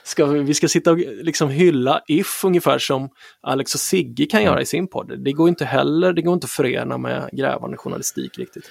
ska vi ska sitta och liksom hylla If ungefär som Alex och Sigge kan göra i sin podd. Det går inte heller, det går inte att förena med grävande journalistik riktigt.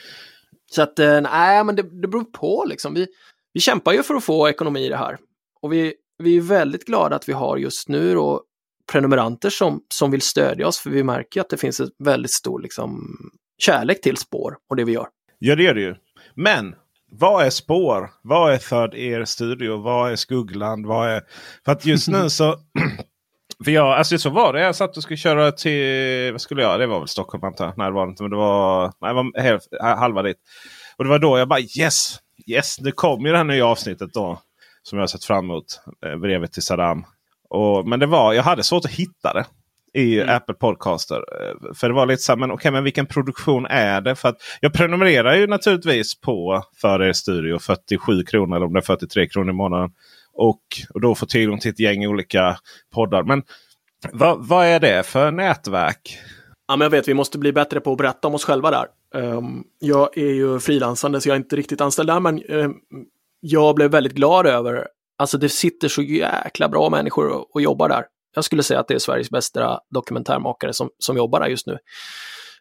Så att eh, nej, men det, det beror på liksom. Vi, vi kämpar ju för att få ekonomi i det här. Och vi, vi är väldigt glada att vi har just nu då prenumeranter som, som vill stödja oss, för vi märker att det finns en väldigt stor liksom, kärlek till spår och det vi gör. Ja, det gör det ju. Men vad är spår? Vad är Third Ear Studio? Vad är Skuggland? Vad är... För att just nu så... För jag, alltså så var det. Jag satt och skulle köra till... Vad skulle jag? Det var väl Stockholm antar jag. Nej det var det inte. Men det var, nej, det var hälf, halva dit. Och det var då jag bara yes! Yes! Nu kommer ju det här nya avsnittet då. Som jag har sett fram emot. Eh, brevet till Saddam. Och, men det var, jag hade svårt att hitta det i mm. Apple Podcaster. Eh, för det var lite så här, men okej, okay, men vilken produktion är det? För att jag prenumererar ju naturligtvis på för er studio 47 kronor eller om det är 43 kronor i månaden. Och, och då få tillgång till ett gäng olika poddar. Men vad, vad är det för nätverk? Ja, men jag vet, vi måste bli bättre på att berätta om oss själva där. Um, jag är ju frilansande så jag är inte riktigt anställd där, men um, jag blev väldigt glad över, alltså det sitter så jäkla bra människor och, och jobbar där. Jag skulle säga att det är Sveriges bästa dokumentärmakare som, som jobbar där just nu.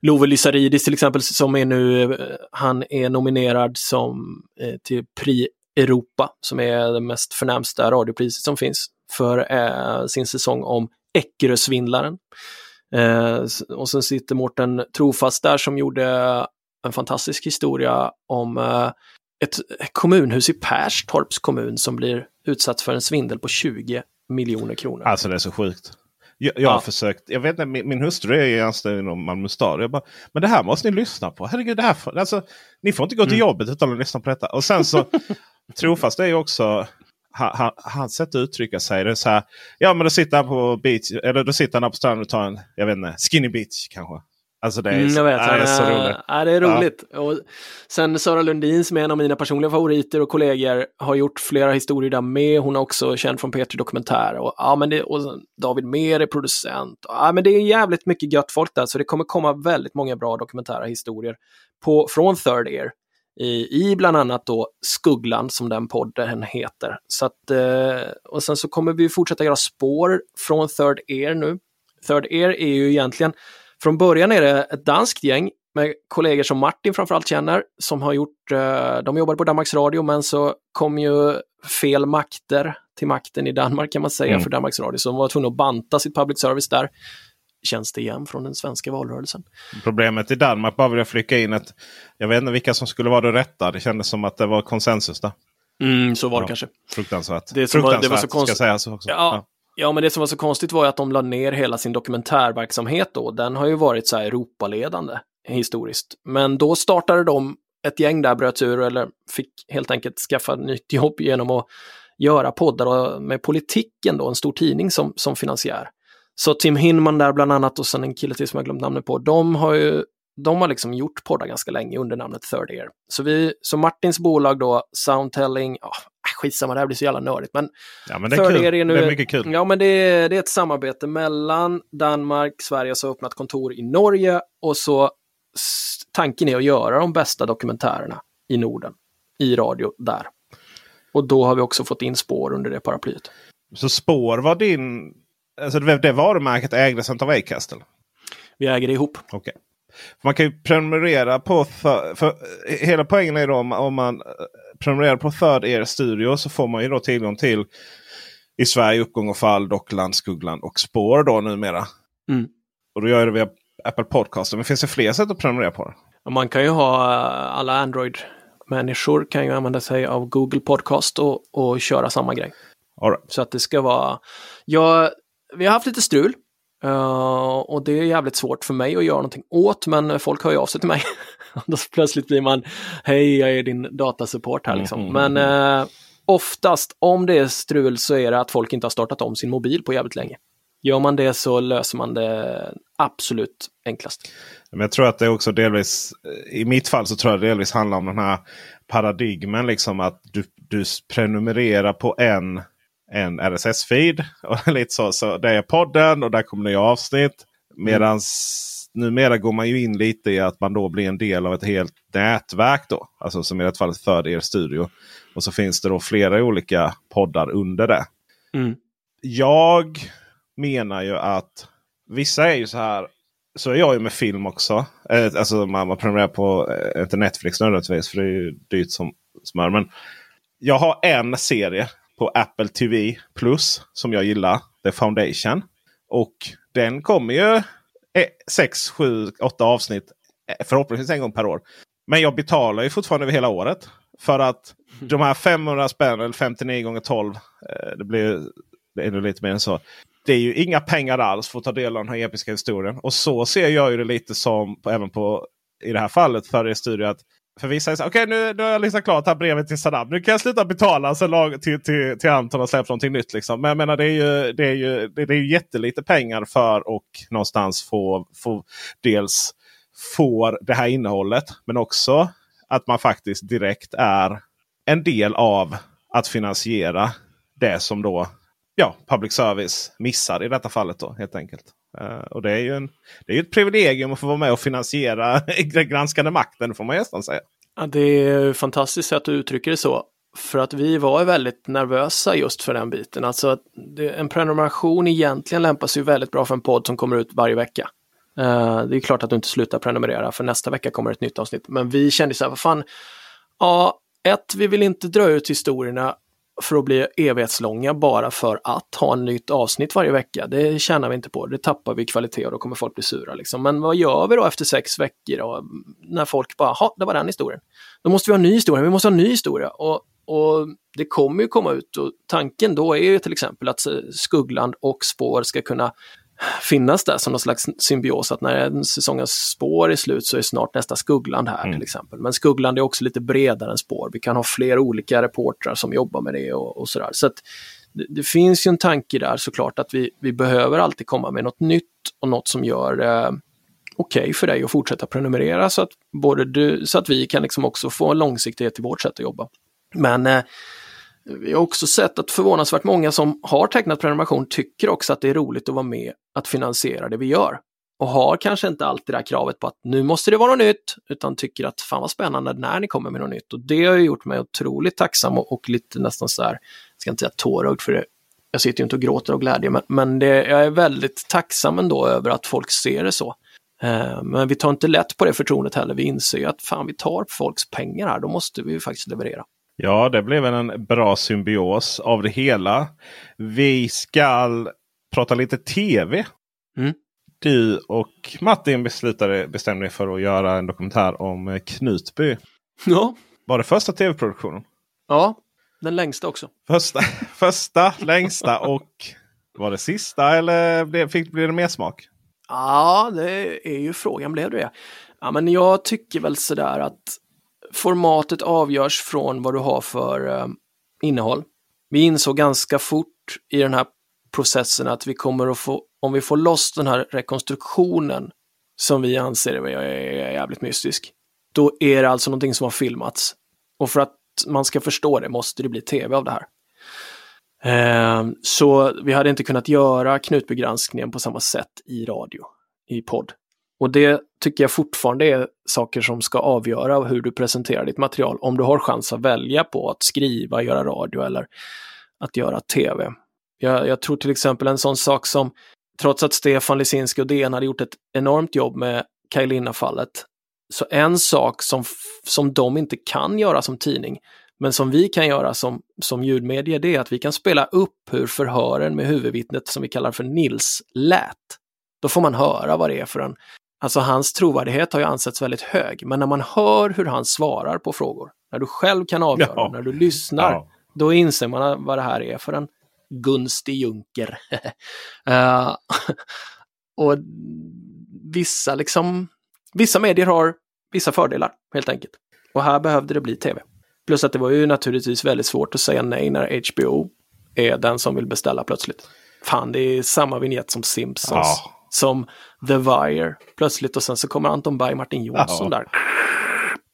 Love Lysaridis till exempel som är nu, eh, han är nominerad som, eh, till Prix Europa som är det mest förnämsta radiopriset som finns för eh, sin säsong om Eckerösvindlaren. Eh, och sen sitter Mårten Trofast där som gjorde en fantastisk historia om eh, ett kommunhus i Perstorps kommun som blir utsatt för en svindel på 20 miljoner kronor. Alltså det är så sjukt. Jag, jag ja. har försökt, jag vet inte, min, min hustru är anställd inom Malmö stad. Jag bara, men det här måste ni lyssna på. Herregud, det här får, alltså, ni får inte gå till mm. jobbet utan att lyssna på detta. Och sen så, trofast är ju också han, hans sätt att uttrycka sig. Det är så här, ja men då sitter han på beach, eller då sitter han på stranden och tar en, jag vet inte, skinny beach kanske. Alltså det är, mm, jag vet, det är så roligt. Äh, det är roligt. Ja. Och sen Sara Lundin som är en av mina personliga favoriter och kollegor har gjort flera historier där med. Hon är också känd från P3 Dokumentär. Och, ja, men det, och David Mer är producent. Ja, men det är jävligt mycket gött folk där så det kommer komma väldigt många bra dokumentära historier på, från Third Ear. I, I bland annat då Skuggland som den podden heter. Så att, eh, och sen så kommer vi fortsätta göra spår från Third Ear nu. Third Ear är ju egentligen från början är det ett danskt gäng, med kollegor som Martin framförallt känner, som har gjort, eh, de jobbade på Danmarks Radio, men så kom ju fel makter till makten i Danmark kan man säga Mm. för Danmarks Radio, så de var tvungna att banta sitt public service där. Känns det igen från den svenska valrörelsen. Problemet i Danmark, bara vill jag flika in att jag vet inte vilka som skulle vara det rätta. Det kändes som att det var konsensus där. Mm, så var det Ja. kanske. Fruktansvärt. Det som var- det var så Fruktansvärt, konstigt. ska sägas också. Ja, ja, Ja, men det som var så konstigt var ju att de la ner hela sin dokumentärverksamhet då. Den har ju varit så här Europaledande historiskt. Men då startade de, ett gäng där bröt ur eller fick helt enkelt skaffa nytt jobb genom att göra poddar med politiken då, en stor tidning som, som finansiär. Så Tim Hinman där bland annat och sen en kille till som jag glömt namnet på, de har ju de har liksom gjort poddar ganska länge under namnet Third Ear. Så, vi, så Martins bolag då, Soundtelling, ja, skitsamma, det här blir så jävla nördigt, men Ja, men det är kul. Ear nu, Det är mycket kul. Ja, men det är, det är ett samarbete mellan Danmark, Sverige som har öppnat kontor i Norge och så tanken är att göra de bästa dokumentärerna i Norden i radio där. Och då har vi också fått in spår under det paraplyet. Så Spår var din... Alltså det, det varumärket ägdes inte av Acast? eller? Vi äger det ihop. Okej. Man kan ju prenumerera på... För, för hela poängen är då om, om man prenumererar på Third Ear Studio så får man ju då tillgång till i Sverige Uppgång och Fall, Dockland, Skuggland och Spår då numera. Mm. Och då gör jag det via Apple Podcaster. Men finns det fler sätt att prenumerera på det? Man kan ju ha, eh, alla Android-människor kan ju använda sig av Google Podcast och, och köra samma grej. Right. Så att det ska vara... Ja, vi har haft lite strul. eh, och det är jävligt svårt för mig att göra någonting åt, men folk hör ju av sig till mig. Då plötsligt blir man, hej, jag är din datasupport här liksom. Mhm. Men eh, oftast, om det är strul, så är det att folk inte har startat om sin mobil på jävligt länge. Gör man det så löser man det absolut enklast. Men jag tror att det också delvis, i mitt fall så tror jag det delvis handlar om den här paradigmen. Liksom att du, du prenumererar på en, en RSS-feed. Och lite så, så det är podden och där kommer nya avsnitt. Medan numera går man ju in lite i att man då blir en del av ett helt nätverk. då. Alltså som i det fallet Third Ear Studio. Och så finns det då flera olika poddar under det. Mm. Jag menar ju att vissa är ju så här. Så är jag ju med film också. Eh, Alltså man, man prenumererar på, eh, inte Netflix nödvändigtvis för det är ju dyrt som smör. Men jag har en serie på Apple TV Plus som jag gillar. Är Foundation. Och den kommer ju 6, 7, 8 avsnitt eh, förhoppningsvis en gång per år. Men jag betalar ju fortfarande över hela året. För att de här 500 spänn eller 59 gånger 12. eh, Det blir nog lite mer än så. Det är ju inga pengar alls för att ta del av den här episka historien. Och så ser jag ju det lite som även på i det här fallet för er studio. Att för vissa är så okay, nu, nu har jag liksom klart det här brevet till Saddam. Nu kan jag sluta betala så lag, till, till, till Anton och släppa någonting nytt. Liksom. Men jag menar det är ju, det är ju, det, det är ju jättelite pengar för att någonstans få, få dels får det här innehållet. Men också att man faktiskt direkt är en del av att finansiera det som då ja, public service missar i detta fallet. då helt enkelt. Uh, och det är ju en, det är ju ett privilegium att få vara med och finansiera den granskande makten får man nästan säga. Ja, det är fantastiskt att du uttrycker det så. För att vi var väldigt nervösa just för den biten. Alltså att det, en prenumeration egentligen lämpar sig väldigt bra för en podd som kommer ut varje vecka. Uh, det är klart att du inte slutar prenumerera för nästa vecka kommer ett nytt avsnitt. Men vi kände så här, vad fan, ja, ett, vi vill inte dra ut historierna för att bli evighetslånga bara för att ha en nytt avsnitt varje vecka. Det tjänar vi inte på, det tappar vi kvalitet och då kommer folk bli sura. Liksom. Men vad gör vi då efter sex veckor då, mm, när folk bara, ja, det var den historien. Då måste vi ha en ny historia, vi måste ha en ny historia. Och, och det kommer ju komma ut och tanken då är ju till exempel att Skuggland och Spår ska kunna finnas där som någon slags symbios. Att när en säsongens spår är slut så är snart nästa Skuggland här till exempel. Men Skuggland är också lite bredare än spår. Vi kan ha fler olika reportrar som jobbar med det och, och sådär. Så att det, det finns ju en tanke där såklart att vi, vi behöver alltid komma med något nytt och något som gör eh, okej för dig att fortsätta prenumerera så att, både du, så att vi kan liksom också få en långsiktighet i vårt sätt att jobba. Men eh, vi har också sett att förvånansvärt många som har tecknat prenumeration tycker också att det är roligt att vara med att finansiera det vi gör. Och har kanske inte alltid det här kravet på att nu måste det vara något nytt, utan tycker att fan vad spännande när ni kommer med något nytt. Och det har ju gjort mig otroligt tacksam och, och lite nästan så här, ska inte säga tårögd för det, jag sitter ju inte och gråter av glädje, men, men det, jag är väldigt tacksam ändå över att folk ser det så. Eh, men vi tar inte lätt på det förtroendet heller. Vi inser ju att fan, vi tar folks pengar här. Då måste vi ju faktiskt leverera. Ja, det blev en bra symbios av det hela. Vi ska prata lite tv. Mm. Du och Martin beslutade, bestämde er för att göra en dokumentär om eh, Knutby. Ja. Var det första tv-produktionen? Ja, den längsta också. Första, första längsta och var det sista eller blev, fick, blev det mer smak? Ja, det är ju frågan. Blev det Ja, men jag tycker väl sådär att formatet avgörs från vad du har för eh, innehåll. Vi insåg ganska fort i den här processen att vi kommer att få, om vi får loss den här rekonstruktionen som vi anser är jävligt mystisk, då är det alltså någonting som har filmats. Och för att man ska förstå det måste det bli tv av det här. Eh, så vi hade inte kunnat göra Knutbygranskningen på samma sätt i radio, i podd. Och det tycker jag fortfarande är saker som ska avgöra hur du presenterar ditt material. Om du har chans att välja på att skriva, göra radio eller att göra tv. Jag, jag tror till exempel en sån sak som, trots att Stefan Lisinski och DN hade gjort ett enormt jobb med Kajlina-fallet, så en sak som, som de inte kan göra som tidning, men som vi kan göra som, som ljudmedie, det är att vi kan spela upp hur förhören med huvudvittnet som vi kallar för Nils lät. Då får man höra vad det är för en... Alltså hans trovärdighet har ju ansetts väldigt hög, men när man hör hur han svarar på frågor, när du själv kan avgöra, ja. när du lyssnar, ja. då inser man vad det här är för en gunstig junker. uh, och vissa liksom, vissa medier har vissa fördelar helt enkelt. Och här behövde det bli tv. Plus att det var ju naturligtvis väldigt svårt att säga nej när HBO är den som vill beställa plötsligt. Fan, det är samma vignett som Simpsons. Ja. Som The Wire plötsligt och sen så kommer Anton Berg, Martin Jonsson ja. där.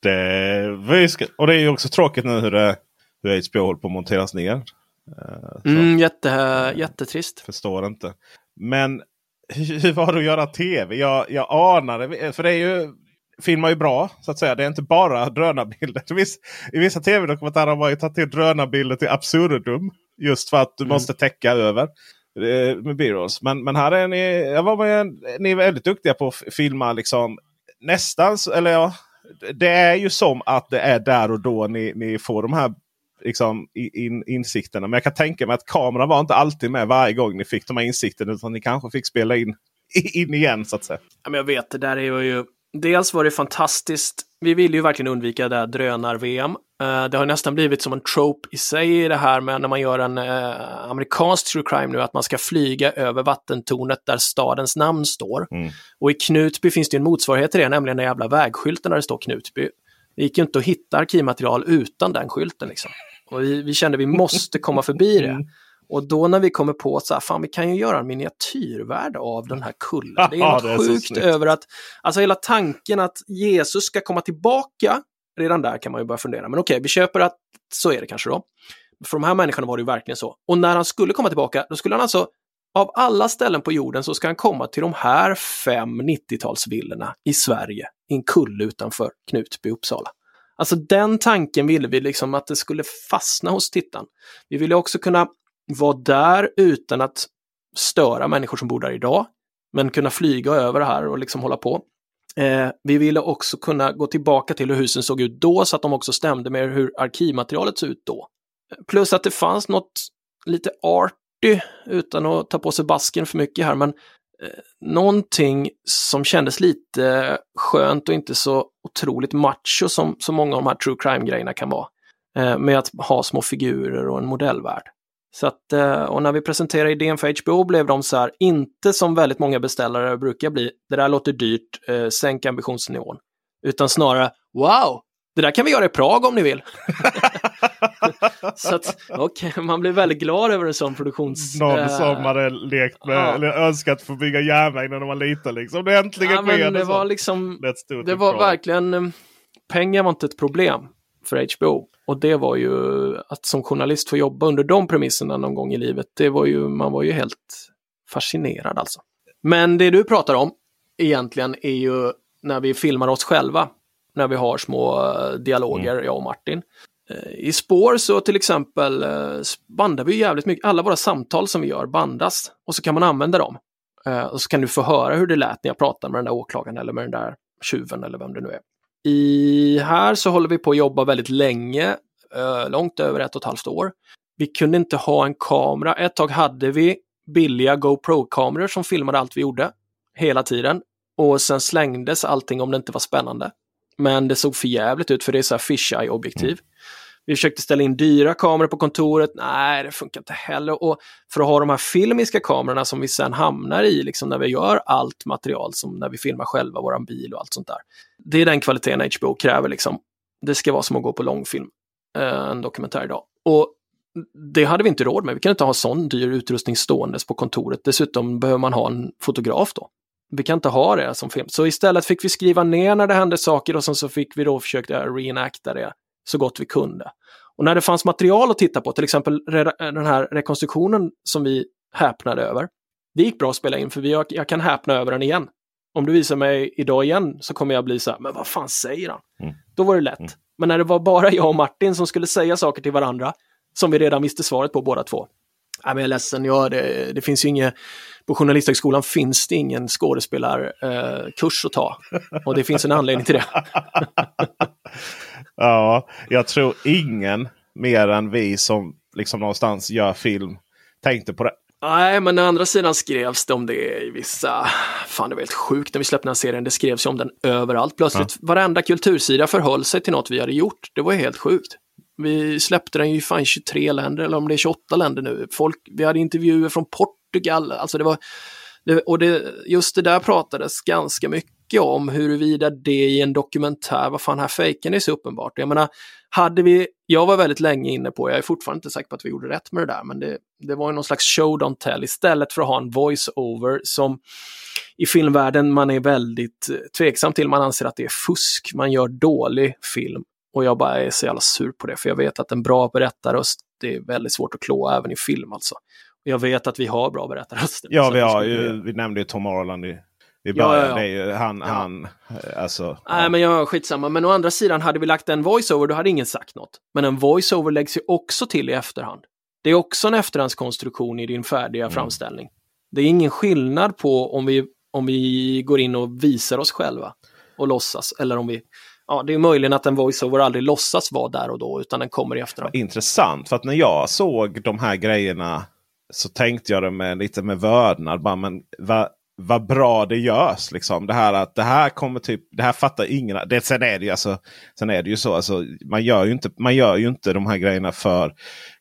Det, och det är ju också tråkigt nu hur, det, hur HBO håller på att monteras ner. Så. Mm, jätte, jättetrist. Förstår inte. Men hur, var det att göra tv? Jag, jag anade, för det är ju filmar ju bra så att säga. Det är inte bara drönarbilder. I vissa tv-dokumentärer har man ju tagit till drönarbilder till absurdum. Just för att du mm. måste täcka över eh, med b-rolls. Men, men här är ni, jag var med, ni är väldigt duktiga på att filma liksom nästan, eller ja, det är ju som att det är där och då ni, ni får de här liksom, in, insikterna. Men jag kan tänka mig att kameran var inte alltid med varje gång ni fick de här insikterna. Utan ni kanske fick spela in, in igen så att säga. Ja, men jag vet, det där är ju dels var det fantastiskt. Vi ville ju verkligen undvika det här drönar-VM. Uh, det har nästan blivit som en trope i sig det här med när man gör en uh, amerikansk true crime nu, att man ska flyga över vattentornet där stadens namn står. Mm. Och i Knutby finns det en motsvarighet till det, nämligen den jävla vägskylten där det står Knutby. Det gick ju inte att hitta arkivmaterial utan den skylten. Liksom. Och vi, vi kände att vi måste komma förbi det. Mm. Och då när vi kommer på att så här, fan vi kan ju göra en miniatyrvärld av den här kullen. Det är något det är sjukt över att, alltså hela tanken att Jesus ska komma tillbaka, redan där kan man ju börja fundera. Men okej, vi köper att så är det kanske då. För de här människorna var det ju verkligen så. Och när han skulle komma tillbaka, då skulle han alltså, av alla ställen på jorden så ska han komma till de här fem 90-talsvillorna i Sverige, i en kulle utanför Knutby, Uppsala. Alltså den tanken ville vi liksom att det skulle fastna hos tittaren. Vi ville också kunna vara där utan att störa människor som bor där idag, men kunna flyga över det här och liksom hålla på. Eh, vi ville också kunna gå tillbaka till hur husen såg ut då så att de också stämde med hur arkivmaterialet såg ut då. Plus att det fanns något lite arty, utan att ta på sig basken för mycket här, men någonting som kändes lite skönt och inte så otroligt macho som, som många av de här true crime-grejerna kan vara. Eh, med att ha små figurer och en modellvärld. Så att, eh, och när vi presenterade idén för HBO blev de så här, inte som väldigt många beställare brukar bli, det där låter dyrt, eh, sänk ambitionsnivån. Utan snarare, wow, det där kan vi göra i Prag om ni vill. så att, okay, man blir väldigt glad över en sån produktions... Någon äh, som hade lekt med, ja. eller önskat få bygga järnväg när de var liten liksom. Det äntligen ja, sker. Det var liksom, det var verkligen, eh, pengar var inte ett problem för HBO. Och det var ju att som journalist få jobba under de premisserna någon gång i livet, det var ju, man var ju helt fascinerad alltså. Men det du pratar om egentligen är ju när vi filmar oss själva, när vi har små eh, dialoger, mm. jag och Martin. I spår så till exempel eh, bandar vi jävligt mycket, alla våra samtal som vi gör bandas och så kan man använda dem. Eh, och så kan du få höra hur det lät när jag pratade med den där åklagaren eller med den där tjuven eller vem det nu är. I här så håller vi på att jobba väldigt länge, eh, långt över ett och ett halvt år. Vi kunde inte ha en kamera. Ett tag hade vi billiga GoPro-kameror som filmade allt vi gjorde hela tiden. Och sen slängdes allting om det inte var spännande. Men det såg för jävligt ut för det är så här fisheye-objektiv. Mm. Vi försökte ställa in dyra kameror på kontoret. Nej, det funkar inte heller. Och för att ha de här filmiska kamerorna som vi sen hamnar i, liksom när vi gör allt material, som när vi filmar själva våran bil och allt sånt där. Det är den kvaliteten HBO kräver. Liksom. Det ska vara som att gå på långfilm, eh, en dokumentär idag. Och det hade vi inte råd med. Vi kan inte ha sån dyr utrustning ståendes på kontoret. Dessutom behöver man ha en fotograf då. Vi kan inte ha det som film. Så istället fick vi skriva ner när det hände saker och sen så fick vi då försöka reenacta det så gott vi kunde. Och när det fanns material att titta på, till exempel den här rekonstruktionen som vi häpnade över. Det gick bra att spela in för vi, jag kan häpna över den igen. Om du visar mig idag igen så kommer jag bli så här, men vad fan säger han? Mm. Då var det lätt. Mm. Men när det var bara jag och Martin som skulle säga saker till varandra, som vi redan visste svaret på båda två. Nej, men jag är ledsen, ja, det, det finns ju inget, på Journalisthögskolan finns det ingen skådespelarkurs eh, att ta. Och det finns en anledning till det. ja, jag tror ingen mer än vi som liksom någonstans gör film tänkte på det. Nej, men å andra sidan skrevs det om det i vissa... Fan, det var helt sjukt när vi släppte den här serien. Det skrevs ju om den överallt. Plötsligt ja. varenda kultursida förhöll sig till något vi hade gjort. Det var helt sjukt. Vi släppte den ju fan i 23 länder, eller om det är 28 länder nu. Folk, vi hade intervjuer från Portugal, alltså det var... Det, och det, just det där pratades ganska mycket om huruvida det i en dokumentär, vad fan här fejken är så uppenbart. Jag menar, hade vi, jag var väldigt länge inne på, jag är fortfarande inte säker på att vi gjorde rätt med det där, men det, det var ju någon slags show don't tell istället för att ha en voice-over som i filmvärlden man är väldigt tveksam till, man anser att det är fusk, man gör dålig film och jag bara är så jävla sur på det, för jag vet att en bra berättarröst, det är väldigt svårt att klå även i film alltså. Jag vet att vi har bra berättarröster. Ja, vi, har ju, vi nämnde ju Tom Arland i, i början. Ja, ja, ja. han, han, alltså. Nej, men jag skitsamma. Men å andra sidan, hade vi lagt en voiceover, då hade ingen sagt något. Men en voiceover läggs ju också till i efterhand. Det är också en efterhandskonstruktion i din färdiga mm. framställning. Det är ingen skillnad på om vi, om vi går in och visar oss själva och låtsas, eller om vi ja, det är möjligen att en voiceover aldrig låtsas vara där och då, utan den kommer i efterhand. Intressant, för att när jag såg de här grejerna så tänkte jag det med lite med vördnad. Bara, men vad, vad bra det görs. Liksom. Det här att det här kommer typ, det här fattar ingen. Det, sen, är det ju, alltså, sen är det ju så, alltså, man, gör ju inte, man gör ju inte de här grejerna för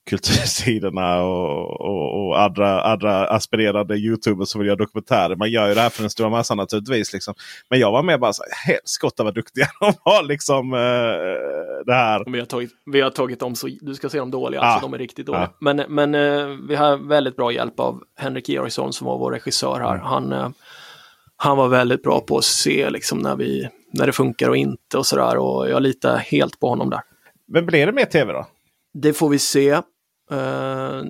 kultursidorna och, och, och, andra, andra aspirerande youtubers som vill göra dokumentärer. Man gör ju det här för den stora massan naturligtvis. Liksom. Men jag var med bara så här, helskotta vad duktiga de var. Liksom, uh, det här. Vi har, tagit, vi har tagit dem så, du ska se dem dåliga, alltså, ah. de är riktigt dåliga. Ah. Men, men uh, vi har väldigt bra hjälp av Henrik Georgsson som var vår regissör här. Mm. Han, uh, han var väldigt bra på att se liksom, när, vi, när det funkar och inte och sådär. Och jag litar helt på honom där. Men blir det mer tv då? Det får vi se. Uh,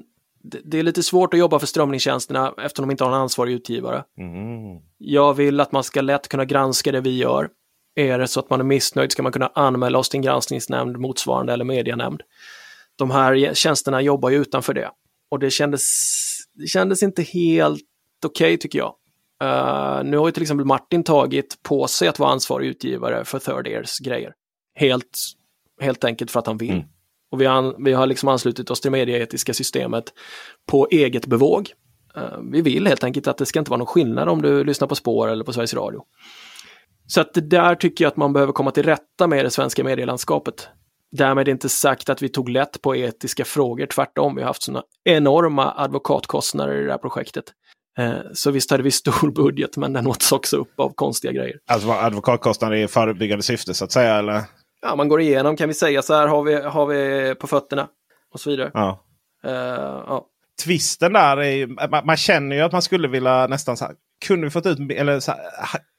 det är lite svårt att jobba för strömningstjänsterna eftersom de inte har en ansvarig utgivare. Mm. Jag vill att man ska lätt kunna granska det vi gör. Är det så att man är missnöjd ska man kunna anmäla oss till en granskningsnämnd, motsvarande eller medianämnd. De här tjänsterna jobbar ju utanför det. Och det kändes, det kändes inte helt okej okay, tycker jag. Uh, nu har ju till exempel Martin tagit på sig att vara ansvarig utgivare för Third Ears grejer. Helt, helt enkelt för att han vill. Mm. Och vi har, vi har liksom anslutit oss till medieetiska systemet på eget bevåg. Eh, vi vill helt enkelt att det ska inte vara någon skillnad om du lyssnar på Spår eller på Sveriges Radio. Så att det där tycker jag att man behöver komma till rätta med det svenska medielandskapet. Därmed inte sagt att vi tog lätt på etiska frågor, tvärtom. Vi har haft sådana enorma advokatkostnader i det här projektet. Eh, så visst hade vi stor budget, men den åts också upp av konstiga grejer. Alltså advokatkostnader i förebyggande syfte så att säga, eller? Ja, man går igenom, kan vi säga så här har vi, har vi på fötterna och så vidare. Ja. Uh, ja. Twisten där, är, man, man, känner ju att man skulle vilja nästan så här, kunde vi fått ut, eller så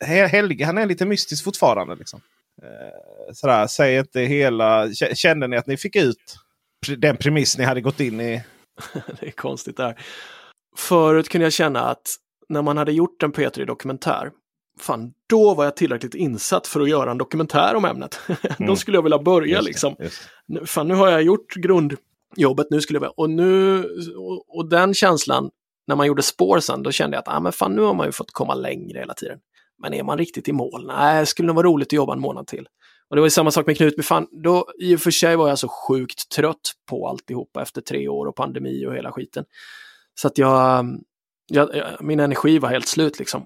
här, Helge han är lite mystisk fortfarande. Liksom. Uh, sådär, säg inte hela, kände ni att ni fick ut den premiss ni hade gått in i? det är konstigt där. Förut kunde jag känna att när man hade gjort en P3 dokumentär fan, då var jag tillräckligt insatt för att göra en dokumentär om ämnet. Mm. då skulle jag vilja börja just liksom. Det, fan, nu har jag gjort grundjobbet, nu skulle jag och nu, och, och, den känslan när man gjorde spår sen, då kände jag att ah, men fan, nu har man ju fått komma längre hela tiden. Men är man riktigt i mål? Nej, det skulle nog vara roligt att jobba en månad till. Och det var ju samma sak med Knutby. Fan, då, I och för sig var jag så sjukt trött på alltihopa efter tre år och pandemi och hela skiten. Så att jag, jag min energi var helt slut liksom.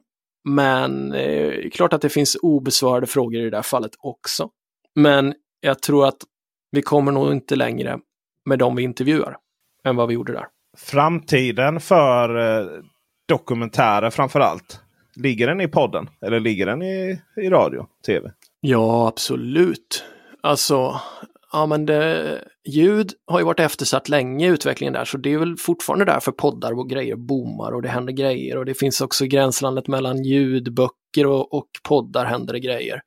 Men eh, klart att det finns obesvarade frågor i det där fallet också. Men jag tror att vi kommer nog inte längre med de vi intervjuar än vad vi gjorde där. Framtiden för eh, dokumentärer framför allt. Ligger den i podden? Eller ligger den i, i radio, tv? Ja, absolut. Alltså, ja men det, ljud har ju varit eftersatt länge i utvecklingen där, så det är väl fortfarande därför poddar och grejer boomar och det händer grejer och det finns också i gränslandet mellan ljudböcker och, och poddar händer det grejer.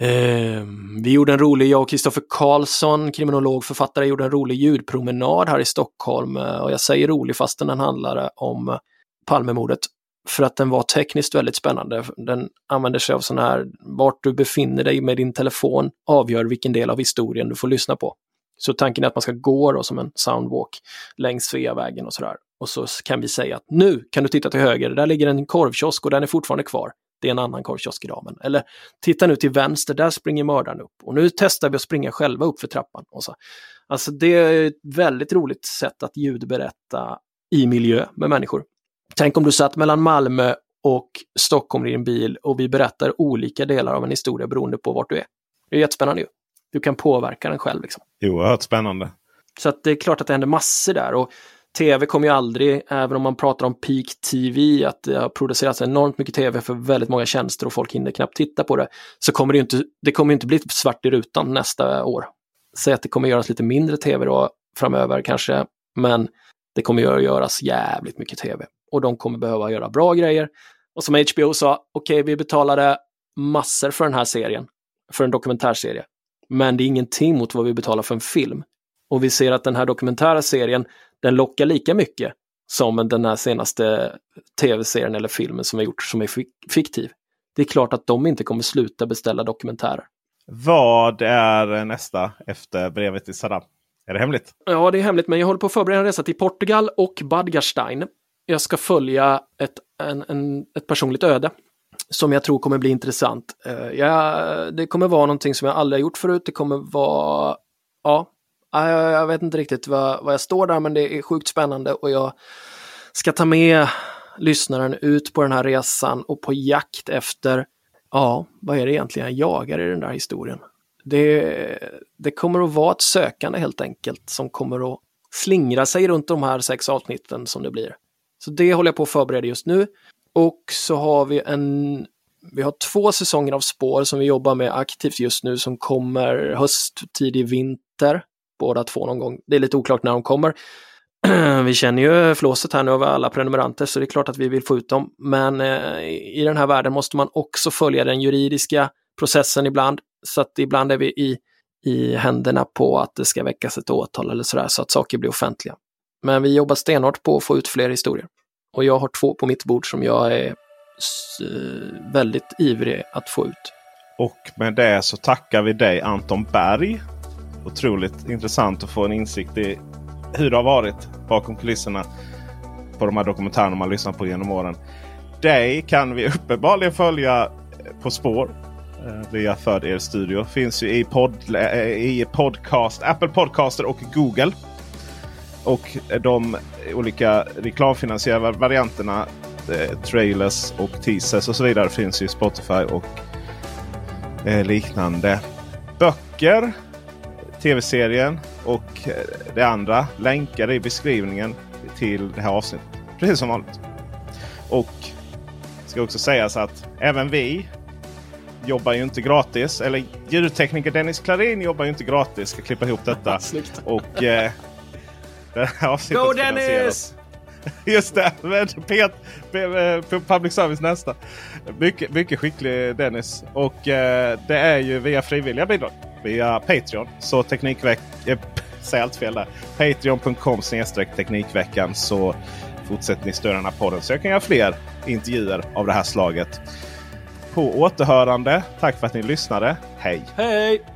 Eh, vi gjorde en rolig, jag och Kristoffer Karlsson, kriminolog, författare, gjorde en rolig ljudpromenad här i Stockholm eh, och jag säger rolig fastän den handlade om Palmemordet för att den var tekniskt väldigt spännande. Den använder sig av sån här, vart du befinner dig med din telefon avgör vilken del av historien du får lyssna på. Så tanken är att man ska gå då som en soundwalk längs Sveavägen och sådär. Och så kan vi säga att nu kan du titta till höger, där ligger en korvkiosk och den är fortfarande kvar. Det är en annan korvkiosk i ramen. Eller titta nu till vänster, där springer mördaren upp. Och nu testar vi att springa själva upp för trappan. Och så. Alltså det är ett väldigt roligt sätt att ljudberätta i miljö med människor. Tänk om du satt mellan Malmö och Stockholm i din bil och vi berättar olika delar av en historia beroende på vart du är. Det är jättespännande ju. Du kan påverka den själv. Liksom. Oerhört spännande. Så att det är klart att det händer massor där. Och tv kommer ju aldrig, även om man pratar om peak TV, att det har producerats enormt mycket tv för väldigt många tjänster och folk hinner knappt titta på det, så kommer det inte, det kommer inte bli svart i rutan nästa år. Säg att det kommer göras lite mindre tv då framöver kanske, men det kommer att göras jävligt mycket tv och de kommer behöva göra bra grejer. Och som HBO sa, okej, okay, vi betalade massor för den här serien, för en dokumentärserie. Men det är ingenting mot vad vi betalar för en film. Och vi ser att den här dokumentära serien, den lockar lika mycket som den här senaste tv-serien eller filmen som är gjort som är fiktiv. Det är klart att de inte kommer sluta beställa dokumentärer. Vad är nästa efter brevet till Saddam? Är det hemligt? Ja, det är hemligt, men jag håller på att förbereda en resa till Portugal och Badgarstein jag ska följa ett, en, en, ett personligt öde som jag tror kommer bli intressant. Eh, uh, ja, det kommer vara någonting som jag aldrig har gjort förut. Det kommer vara, ja, jag, jag vet inte riktigt vad, vad jag står där, men det är sjukt spännande och jag ska ta med lyssnaren ut på den här resan och på jakt efter, ja, vad är det egentligen jag jagar i den där historien? Det, det kommer att vara ett sökande helt enkelt som kommer att slingra sig runt de här sex avsnitten som det blir. Så det håller jag på att förbereda just nu. Och så har vi en vi har två säsonger av spår som vi jobbar med aktivt just nu som kommer höst, tidig vinter. Båda två någon gång. Det är lite oklart när de kommer. vi känner ju flåset här nu av alla prenumeranter så det är klart att vi vill få ut dem. Men eh, i den här världen måste man också följa den juridiska processen ibland. Så att ibland är vi i, i händerna på att det ska väckas ett åtal eller sådär så att saker blir offentliga. Men vi jobbar stenhårt på att få ut fler historier. Och jag har två på mitt bord som jag är eh, väldigt ivrig att få ut. Och med det så tackar vi dig Anton Berg. Otroligt intressant att få en insikt i hur det har varit bakom kulisserna på de här dokumentärerna man lyssnat på genom åren. Dig kan vi uppenbarligen följa eh, på spår eh, via För er studio. Finns ju i, pod, i podcast, Apple Podcaster och Google. Och de olika reklamfinansierade varianterna, eh, trailers och teasers och så vidare finns ju Spotify och eh, liknande. Böcker, tv-serien och eh, det andra länkar i beskrivningen till det här avsnittet. Precis som vanligt. Och ska också sägas att även vi jobbar ju inte gratis. Eller ljudtekniker Dennis Klarin jobbar ju inte gratis. Ska klippa ihop detta. och eh, Go Dennis! Just det, Pet, public service nästa. Mycket, mycket skicklig Dennis. Och eh, det är ju via frivilliga bidrag. Via Patreon. Så Teknikveckan... Jag säger allt fel där. Patreon.com Teknikveckan. Så fortsätter ni stödja den här podden. Så jag kan göra fler intervjuer av det här slaget. På återhörande. Tack för att ni lyssnade. Hej! Hej!